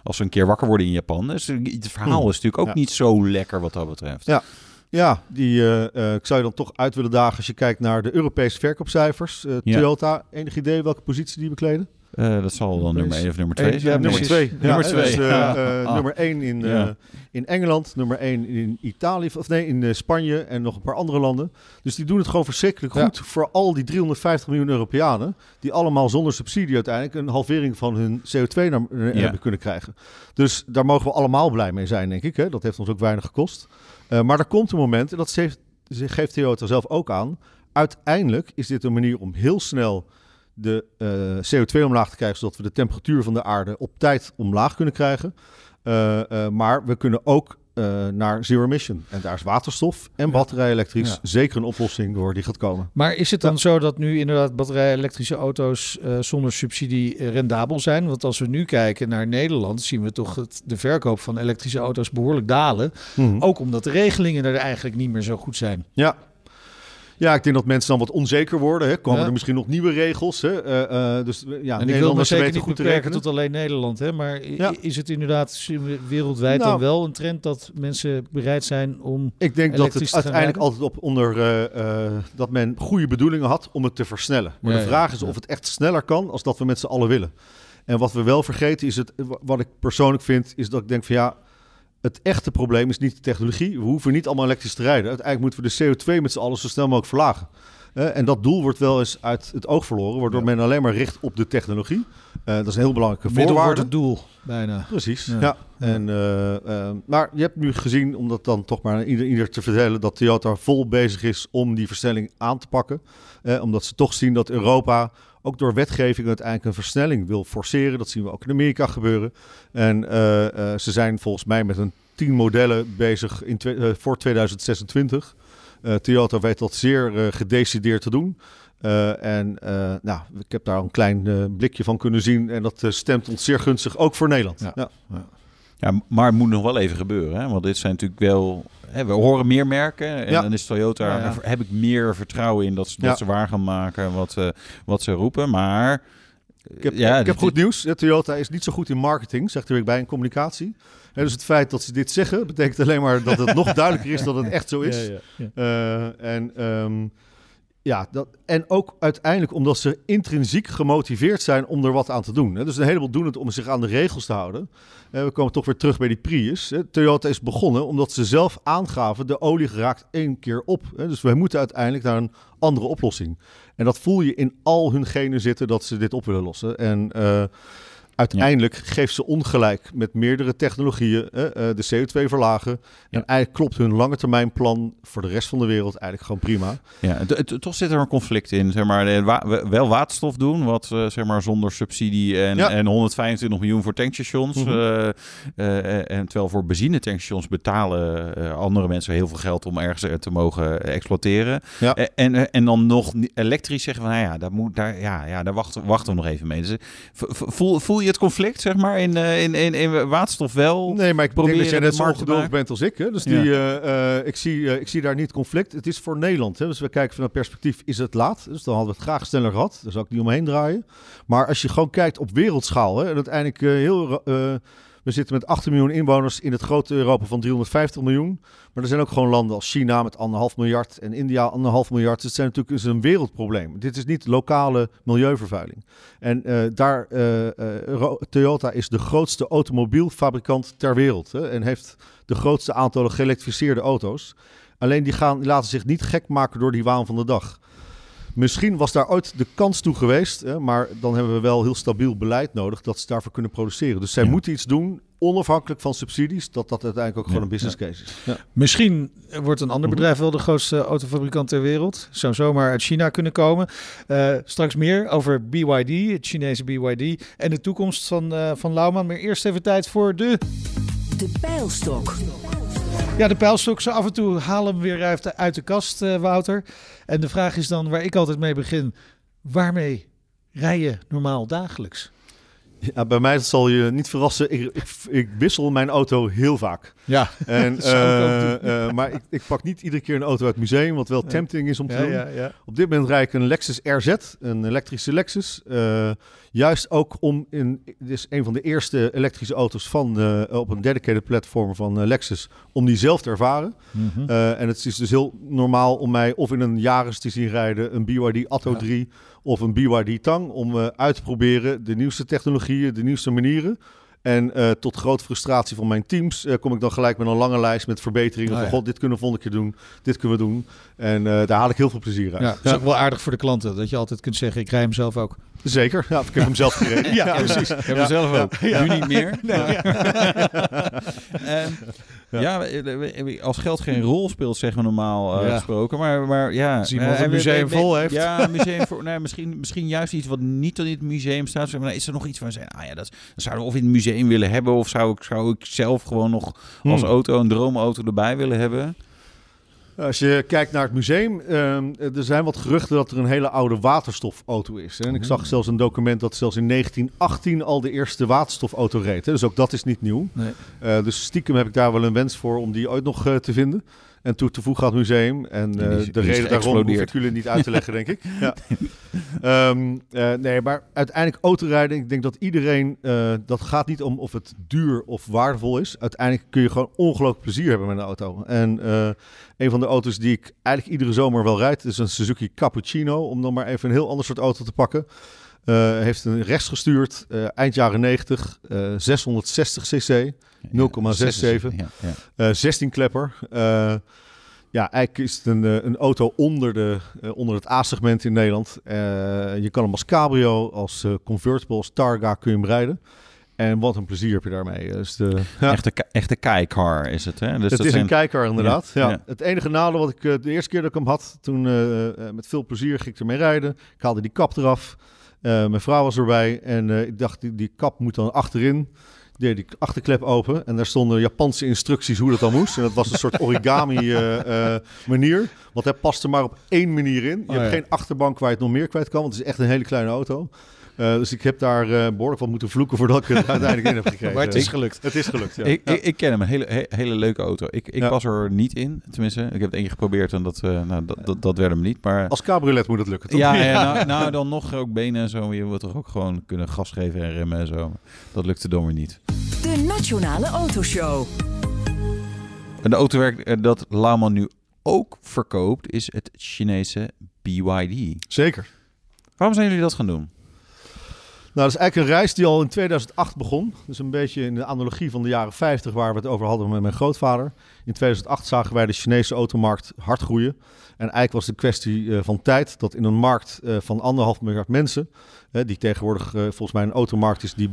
als we een keer wakker worden in Japan... Dus het verhaal Hmm. is natuurlijk ook Ja. niet zo lekker wat dat betreft. Ja. Ja, die, eh, eh, ik zou je dan toch uit willen dagen als je kijkt naar de Europese verkoopcijfers. Eh, Ja. Toyota, enig idee welke positie die bekleden? Eh, dat zal dan nummer 1 of nummer 2 Eén, zijn. ja, nummer precies. 2. Nummer twee, Dus, eh, ja. eh, Ah. Nummer 1 in, eh, in Engeland, nummer 1 in Italië, of nee, in eh, Spanje en nog een paar andere landen. Dus die doen het gewoon verschrikkelijk Ja. goed voor al die 350 miljoen Europeanen. Die allemaal zonder subsidie uiteindelijk een halvering van hun CO2 naar, eh, Ja. hebben kunnen krijgen. Dus daar mogen we allemaal blij mee zijn, denk ik. Hè? Dat heeft ons ook weinig gekost. Eh, maar er komt een moment, en dat geeft, geeft Toyota zelf ook aan. Uiteindelijk is dit een manier om heel snel de eh, CO2 omlaag te krijgen, zodat we de temperatuur van de aarde op tijd omlaag kunnen krijgen. Eh, maar we kunnen ook eh, naar zero emission. En daar is waterstof en batterij elektrisch Ja. zeker een oplossing door die gaat komen. Maar is het dan zo dat nu inderdaad batterij-elektrische auto's eh, zonder subsidie eh, rendabel zijn? Want als we nu kijken naar Nederland, zien we toch het, de verkoop van elektrische auto's behoorlijk dalen. Ook omdat de regelingen er eigenlijk niet meer zo goed zijn. Ja. Ja, ik denk dat mensen dan wat onzeker worden. Hè. Komen Ja. er misschien nog nieuwe regels? Hè? Eh, dus eh, ja, en ik wil me zeker niet goed te beperken rekenen. tot alleen Nederland. Hè? Maar Ja. is het inderdaad wereldwijd Nou. dan wel een trend dat mensen bereid zijn om... Ik denk dat het uiteindelijk rijden? altijd op onder eh, dat men goede bedoelingen had om het te versnellen. Maar Ja, de vraag is of het echt sneller kan als dat we met z'n allen willen. En wat we wel vergeten is het, wat ik persoonlijk vind, is dat ik denk van ja, het echte probleem is niet de technologie. We hoeven niet allemaal elektrisch te rijden. Uiteindelijk moeten we de CO2 met z'n allen zo snel mogelijk verlagen. Eh, en dat doel wordt wel eens uit het oog verloren, waardoor Ja. men alleen maar richt op de technologie. Eh, dat is een heel belangrijke Middel wordt voorwaarde. het doel, bijna. Precies, Ja. ja. En, eh, maar je hebt nu gezien, om dat dan toch maar aan ieder, ieder te vertellen, dat Toyota vol bezig is om die versnelling aan te pakken. Omdat ze toch zien dat Europa ook door wetgeving uiteindelijk een versnelling wil forceren. Dat zien we ook in Amerika gebeuren. En eh, eh, ze zijn volgens mij met een tien modellen bezig in eh, voor 2026. Eh, Toyota weet dat zeer gedecideerd te doen. En nou, ik heb daar een klein blikje van kunnen zien. En dat stemt ons zeer gunstig, ook voor Nederland. Ja. Ja. Ja, maar het moet nog wel even gebeuren. Hè? Want dit zijn natuurlijk wel... Hè, we horen meer merken. En Ja. dan is Toyota... Ja, Heb ik meer vertrouwen in dat ze, dat ze waar gaan maken wat, eh, wat ze roepen. Maar... Ik heb, ja, ik heb dit- goed nieuws. Toyota is niet zo goed in marketing, zegt er weer bij, in communicatie. Hè, dus het feit dat ze dit zeggen, betekent alleen maar dat het (laughs) nog duidelijker is dat het echt zo is. Ja, ja, ja. Eh, en ehm, Ja, dat, en ook uiteindelijk omdat ze intrinsiek gemotiveerd zijn om er wat aan te doen. Dus een heleboel doen het om zich aan de regels te houden. Eh, we komen toch weer terug bij die Prius. Toyota is begonnen omdat ze zelf aangaven... de olie raakt één keer op. Dus wij moeten uiteindelijk naar een andere oplossing. En dat voel je in al hun genen zitten dat ze dit op willen lossen. En eh, uiteindelijk geeft ze ongelijk met meerdere technologieën hè, eh, de CO2 verlagen. En eigenlijk klopt hun lange termijn plan voor de rest van de wereld eigenlijk gewoon prima. Ja, toch zit er een conflict in. Zeg maar, wa- wel waterstof doen, wat eh, zeg maar zonder subsidie en, Ja. en 125 miljoen voor tankstations. Mhm. eh, eh, en terwijl voor benzinetankstations betalen eh, andere mensen heel veel geld om ergens eh, te mogen exploiteren. Ja. Eh, en, eh, en dan nog elektrisch zeggen van, nou ja, daar, moet, daar, ja, ja, daar wachten, wachten we nog even mee. Dus, eh, voel, voel je het conflict, zeg maar, in, eh, in, in, in waterstof wel? Nee, maar ik proberen denk dat jij net zo ongeduldig bent als ik. Hè? Dus Ja. die, eh, eh, ik, zie, ik zie daar niet conflict. Het is voor Nederland. Hè? Dus we kijken vanuit perspectief, is het laat? Dus dan hadden we het graag sneller gehad. Daar zou ik niet omheen draaien. Maar als je gewoon kijkt op wereldschaal... Hè, en uiteindelijk heel... we zitten met 18 miljoen inwoners in het grote Europa van 350 miljoen. Maar er zijn ook gewoon landen als China met anderhalf miljard en India anderhalf miljard. Dus het zijn natuurlijk is een wereldprobleem. Dit is niet lokale milieuvervuiling. En eh, daar, eh, eh, Toyota is de grootste automobielfabrikant ter wereld. Hè, en heeft de grootste aantallen geëlektrificeerde auto's. Alleen die, gaan, laten zich niet gek maken door die waan van de dag. Misschien was daar ooit de kans toe geweest, hè, maar dan hebben we wel heel stabiel beleid nodig dat ze daarvoor kunnen produceren. Dus zij Ja. moeten iets doen, onafhankelijk van subsidies, dat dat uiteindelijk ook gewoon een business case is. Ja. Misschien wordt een ander Mhm. bedrijf wel de grootste autofabrikant ter wereld. Zou zomaar uit China kunnen komen. Eh, straks meer over BYD, het Chinese BYD. En de toekomst van, eh van Lauwman. Maar eerst even tijd voor de... De pijlstok. Ja, de pijlstok. Af en toe halen we weer uit de, uit de kast, eh, Wouter. En de vraag is dan, waar ik altijd mee begin. Waarmee rij je normaal dagelijks? Ja, bij mij zal je niet verrassen. Ik, ik, ik wissel mijn auto heel vaak. Ja, En, (laughs) eh, eh, maar ik, ik pak niet iedere keer een auto uit het museum, wat wel tempting is om te ja, doen. ja. Op dit moment rijd ik een Lexus RZ, een elektrische Lexus. Eh, juist ook om in, dit is een van de eerste elektrische auto's van op een dedicated platform van Lexus, om die zelf te ervaren. Mhm. En het is dus heel normaal om mij of in een Yaris te zien rijden, een BYD Atto Ja. 3 of een BYD Tang, om eh, uit te proberen de nieuwste technologieën, de nieuwste manieren. En eh, tot grote frustratie van mijn teams eh, kom ik dan gelijk met een lange lijst met verbeteringen. Oh, van ja. god, dit kunnen we volgende keer doen, dit kunnen we doen. En eh, daar haal ik heel veel plezier uit. Ja, dat is ook wel aardig voor de klanten. Dat je altijd kunt zeggen, ik rij hem zelf ook. Zeker, ja, ik heb hem zelf gereden. (laughs) Ja, precies. Ik heb hem zelf ook. Nu niet meer. maar- (laughs) Ja, als geld geen rol speelt, zeggen we normaal eh, Ja. gesproken. Maar, maar ja. Als iemand eh, een museum vol heeft. Ja, museum voor, nou, misschien, misschien juist iets wat niet in het museum staat. Zeg maar, is er nog iets waar zeggen, ah ja, dat, dat zouden we of in het museum willen hebben. Of zou ik, zou ik zelf gewoon nog als Hmm. auto een droomauto erbij willen hebben? Als je kijkt naar het museum, ehm, er zijn wat geruchten dat er een hele oude waterstofauto is. hè. En ik zag zelfs een document dat zelfs in 1918 al de eerste waterstofauto reed. hè. Dus ook dat is niet nieuw. Nee. Eh, dus stiekem heb ik daar wel een wens voor om die ooit nog eh, te vinden. En toe te voegen aan het museum. En eh, is- de reden daarom hoef ik jullie niet uit te leggen, denk ik. (laughs) Ja. Ehm, eh, nee, maar uiteindelijk autorijden, ik denk dat iedereen, eh, dat gaat niet om of het duur of waardevol is. Uiteindelijk kun je gewoon ongelooflijk plezier hebben met een auto. En een van de auto's die ik eigenlijk iedere zomer wel rijd, is een Suzuki Cappuccino. Om dan maar even een heel ander soort auto te pakken. Eh, heeft een rechts gestuurd, eh, eind jaren 90, eh 660 cc. 0,67. Ja, ja. Eh 16 klepper. Eh, ja, eigenlijk is het een, eh, een auto onder, de, eh, onder het A-segment in Nederland. Eh, je kan hem als cabrio, als eh, convertible, als targa kun je hem rijden. En wat een plezier heb je daarmee. Dus de, ja, Echte, echte kijkar is het, hè? Dus het dat is zijn- een kijker inderdaad. Ja, ja. Het enige nadeel wat ik eh, de eerste keer dat ik hem had, toen eh, eh, met veel plezier ging ik ermee rijden. Ik haalde die kap eraf. Eh, mijn vrouw was erbij en eh, ik dacht, die, die kap moet dan achterin. Deed die achterklep open en daar stonden Japanse instructies hoe dat dan moest. En dat was een soort (laughs) origami eh, manier. Want hij past er maar op één manier in. Je Oh, hebt ja. geen achterbank waar je het nog meer kwijt kan. Want het is echt een hele kleine auto. Eh, dus ik heb daar eh, behoorlijk wat moeten vloeken voordat ik het (laughs) uiteindelijk in heb gekregen. Maar het is gelukt. Het is gelukt, ja. Ik, Ja. ik, ik ken hem, een hele, he- hele leuke auto. Ik, ik Ja. pas er niet in, tenminste. Ik heb het één keer geprobeerd en dat, eh, nou, dat, dat, dat werd hem niet. Maar Als cabriolet moet het lukken, toch? ja, (laughs) ja, nou, nou, dan nog ook benen en zo. Je moet toch ook gewoon kunnen gas geven en remmen en zo. Dat lukte dan weer niet. De Nationale Autoshow. En de autowerk dat Lauman nu ook verkoopt, is het Chinese BYD. Zeker. Waarom zijn jullie dat gaan doen? Nou, dat is eigenlijk een reis die al in 2008 begon. Dus een beetje in de analogie van de jaren 50 waar we het over hadden met mijn grootvader. In 2008 zagen wij de Chinese automarkt hard groeien. En eigenlijk was het een kwestie eh, van tijd dat in een markt uh, van anderhalf miljard mensen, die tegenwoordig volgens mij een automarkt is die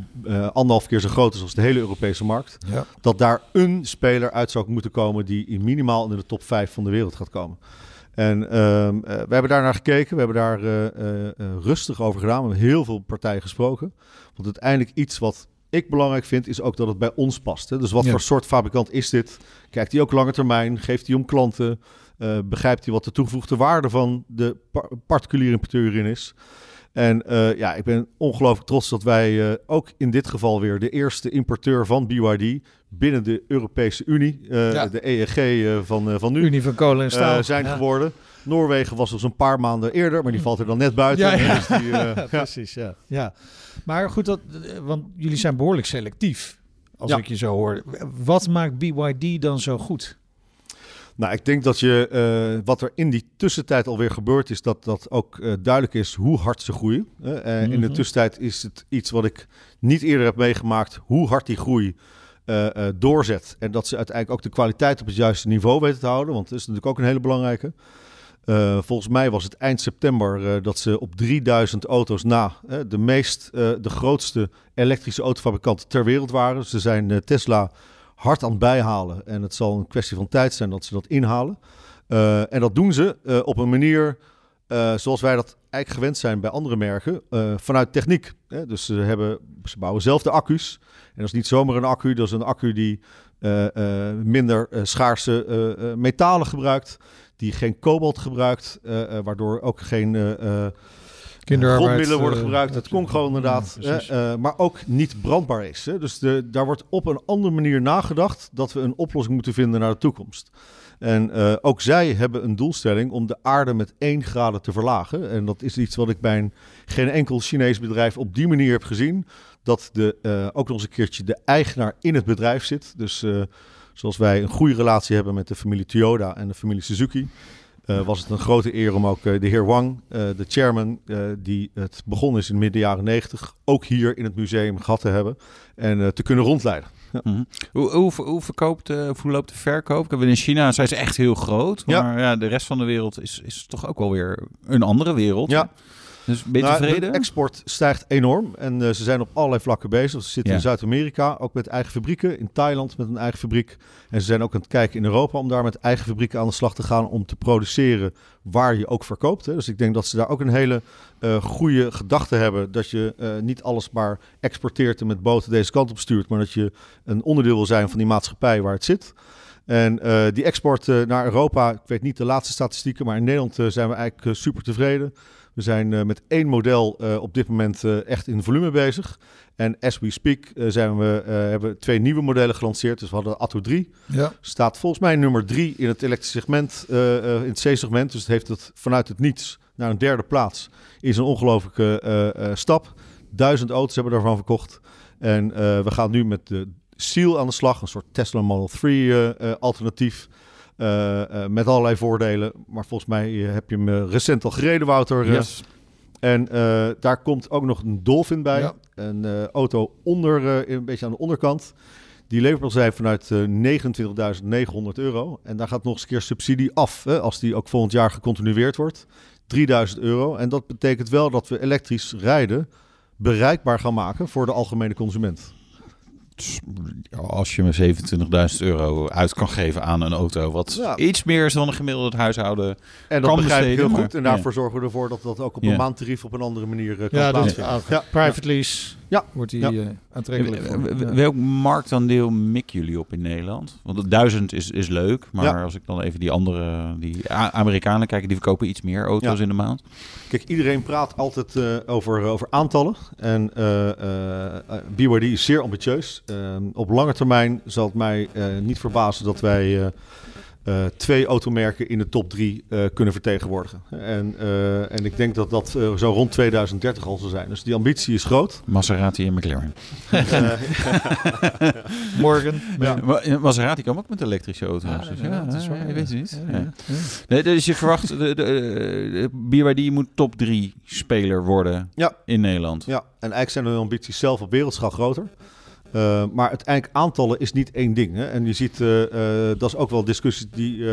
anderhalf keer zo groot is als de hele Europese markt, Ja. dat daar een speler uit zou moeten komen die in minimaal in de top 5 van de wereld gaat komen. En ehm, uh, we hebben daar naar gekeken, we hebben daar uh, uh, rustig over gedaan, we hebben heel veel partijen gesproken. Want uiteindelijk iets wat ik belangrijk vind, is ook dat het bij ons past. Hè? Dus wat Ja. voor soort fabrikant is dit? Kijkt hij ook lange termijn? Geeft hij om klanten? Uh, begrijpt hij wat de toegevoegde waarde van de par particuliere importeur in is? En uh, ja, ik ben ongelooflijk trots dat wij uh, ook in dit geval weer de eerste importeur van BYD binnen de Europese Unie, uh, Ja. de EEG van, van nu, Unie van kolen en staal. uh, zijn Ja. geworden. Noorwegen was dus een paar maanden eerder, maar die valt er dan net buiten. Ja, ja. Dus die, uh, Ja, (laughs) ja. precies. Ja. ja. Maar goed, dat, eh, want jullie zijn behoorlijk selectief. Als Ja. ik je zo hoor. Wat maakt BYD dan zo goed? Nou, ik denk dat je, uh, wat er in die tussentijd alweer gebeurd is, dat dat ook uh, duidelijk is hoe hard ze groeien. Uh, mm -hmm. In de tussentijd is het iets wat ik niet eerder heb meegemaakt, hoe hard die groei doorzet. En dat ze uiteindelijk ook de kwaliteit op het juiste niveau weten te houden, want dat is natuurlijk ook een hele belangrijke. Volgens mij was het eind september dat ze op 3000 auto's na de meest, de grootste elektrische autofabrikant ter wereld waren. Ze zijn Tesla hard aan het bijhalen en het zal een kwestie van tijd zijn dat ze dat inhalen. Uh, en dat doen ze uh, op een manier uh, zoals wij dat eigenlijk gewend zijn bij andere merken, vanuit techniek. Hè? Dus ze, hebben, ze bouwen zelf de accu's. En dat is niet zomaar een accu, dat is een accu die minder schaarse metalen gebruikt, die geen kobalt gebruikt, waardoor ook geen grondmiddelen worden gebruikt. Het gewoon inderdaad. Ja, uh, maar ook niet brandbaar is. Hè? Dus de, daar wordt op een andere manier nagedacht dat we een oplossing moeten vinden naar de toekomst. En uh, ook zij hebben een doelstelling om de aarde met 1 graden te verlagen. En dat is iets wat ik bij een, geen enkel Chinees bedrijf op die manier heb gezien. Dat de, uh, ook nog eens een keertje de eigenaar in het bedrijf zit. Dus zoals wij een goede relatie hebben met de familie Toyota en de familie Suzuki. Uh, was het een grote eer om ook uh, de heer Wang, uh, de chairman, die het begonnen is in midden jaren negentig, ook hier in het museum gehad te hebben en te kunnen rondleiden. Ja. Mm -hmm. hoe, hoe, hoe, verkoopt, hoe loopt de verkoop? In China zijn ze echt heel groot, maar ja. ja de rest van de wereld is, is toch ook wel weer een andere wereld. Ja. Dus ben je nou, tevreden? De export stijgt enorm en uh, ze zijn op allerlei vlakken bezig. Ze zitten Ja. in Zuid-Amerika, ook met eigen fabrieken. In Thailand met een eigen fabriek. En ze zijn ook aan het kijken in Europa om daar met eigen fabrieken aan de slag te gaan om te produceren waar je ook verkoopt. Hè. Dus ik denk dat ze daar ook een hele uh, goede gedachte hebben. Dat je uh, niet alles maar exporteert en met boten deze kant op stuurt. Maar dat je een onderdeel wil zijn van die maatschappij waar het zit. En uh, die export naar Europa, ik weet niet de laatste statistieken, maar in Nederland zijn we eigenlijk super tevreden. We zijn uh, met één model uh, op dit moment uh, echt in volume bezig. En as we speak zijn we, hebben we twee nieuwe modellen gelanceerd. Dus we hadden Atto 3. Ja. Staat volgens mij nummer 3 in het elektrische segment, in het C-segment. Dus het heeft het vanuit het niets naar een derde plaats. Is een ongelofelijke stap. Duizend auto's hebben daarvan verkocht. En we gaan nu met de Seal aan de slag. Een soort Tesla Model 3 alternatief. Uh, uh, met allerlei voordelen. Maar volgens mij uh, heb je hem recent al gereden, Wouter. Yes. En daar komt ook nog een Dolphin bij. Ja. Een auto onder, een beetje aan de onderkant. Die levert al zijn vanuit 29.900 euro. En daar gaat nog eens een keer subsidie af. Hè, als die ook volgend jaar gecontinueerd wordt. 3000 euro. En dat betekent wel dat we elektrisch rijden bereikbaar gaan maken voor de algemene consument als je me 27.000 euro uit kan geven aan een auto, wat Ja. iets meer is dan een gemiddelde huishouden. En dat Kan begrijp ik heel goed. En daarvoor zorgen we ervoor dat dat ook op Ja. een maandtarief op een andere manier eh, kan Ja, plaatsvinden. ah, private lease Ja. wordt die Ja. eh, aantrekkelijk voor. Welk marktaandeel mikken jullie op in Nederland? Want de duizend is, is leuk, maar Ja. als ik dan even die andere, die Amerikanen kijk, die verkopen iets meer auto's Ja. in de maand. Kijk, iedereen praat altijd eh, over, over aantallen. En eh eh, eh, BYD is zeer ambitieus. Eh, op lange termijn zal het mij eh, niet verbazen dat wij eh, twee automerken in de top drie eh, kunnen vertegenwoordigen. En, eh, en ik denk dat dat zo rond 2030 al zal zijn. Dus die ambitie is groot. Maserati en McLaren. (laughs) Morgen. Ja. Maar eh, Maserati kwam ook met elektrische auto's. Ja, dus ja, dat is waar, je ja. weet het niet. Ja, Ja. ja, ja. Nee, dus je verwacht, de, de, de BYD moet top 3 speler worden Ja. in Nederland. Ja, en eigenlijk zijn hun ambities zelf op wereldschaal groter. Uh, maar uiteindelijk aantallen is niet één ding. Hè? En je ziet, uh, uh, dat is ook wel discussie die...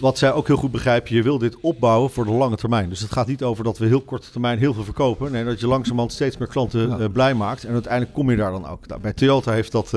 wat zij ook heel goed begrijpen, je wil dit opbouwen voor de lange termijn. Dus het gaat niet over dat we heel korte termijn heel veel verkopen. Nee, dat je langzamerhand steeds meer klanten blij maakt. En uiteindelijk kom je daar dan ook. Nou, bij Toyota heeft dat...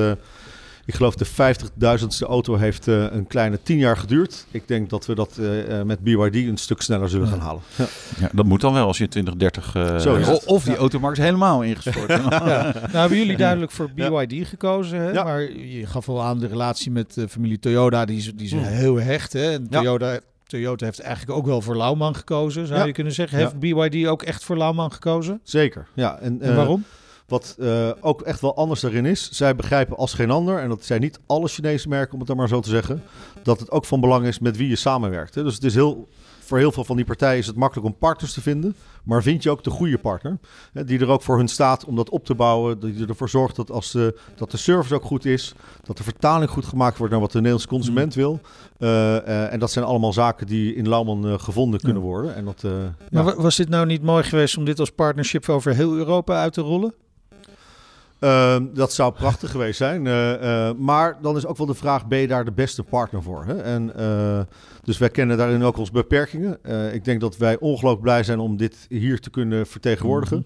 Ik geloof de 50.000ste auto heeft uh, een kleine 10 jaar geduurd. Ik denk dat we dat uh, met BYD een stuk sneller zullen gaan halen. Ja. Ja, dat moet dan wel als je 2030... Uh, Zo of die automarkt is helemaal ingestort. (laughs) ja. (laughs) Nou hebben jullie duidelijk voor BYD gekozen. Hè? Ja. Maar je gaf al aan de relatie met de familie Toyota. Die is, die is heel hecht. Hè? En Toyota, Toyota heeft eigenlijk ook wel voor Lauwman gekozen, zou je kunnen zeggen. Heeft BYD ook echt voor Lauwman gekozen? Zeker, ja. En, en waarom? Wat uh, ook echt wel anders daarin is, zij begrijpen als geen ander, en dat zijn niet alle Chinese merken, om het dan maar zo te zeggen, dat het ook van belang is met wie je samenwerkt. Hè. Dus het is heel, voor heel veel van die partijen is het makkelijk om partners te vinden, maar vind je ook de goede partner, hè, die er ook voor hun staat om dat op te bouwen, die ervoor zorgt dat, als de, dat de service ook goed is, dat de vertaling goed gemaakt wordt naar wat de Nederlandse consument wil. Uh, uh, en dat zijn allemaal zaken die in Lauwman gevonden kunnen worden. En dat, maar ja. was dit nou niet mooi geweest om dit als partnership over heel Europa uit te rollen? Uh, dat zou prachtig geweest zijn. Uh, uh, maar dan is ook wel de vraag: ben je daar de beste partner voor? Hè? En, dus wij kennen daarin ook onze beperkingen. ik denk dat wij ongelooflijk blij zijn om dit hier te kunnen vertegenwoordigen. Mm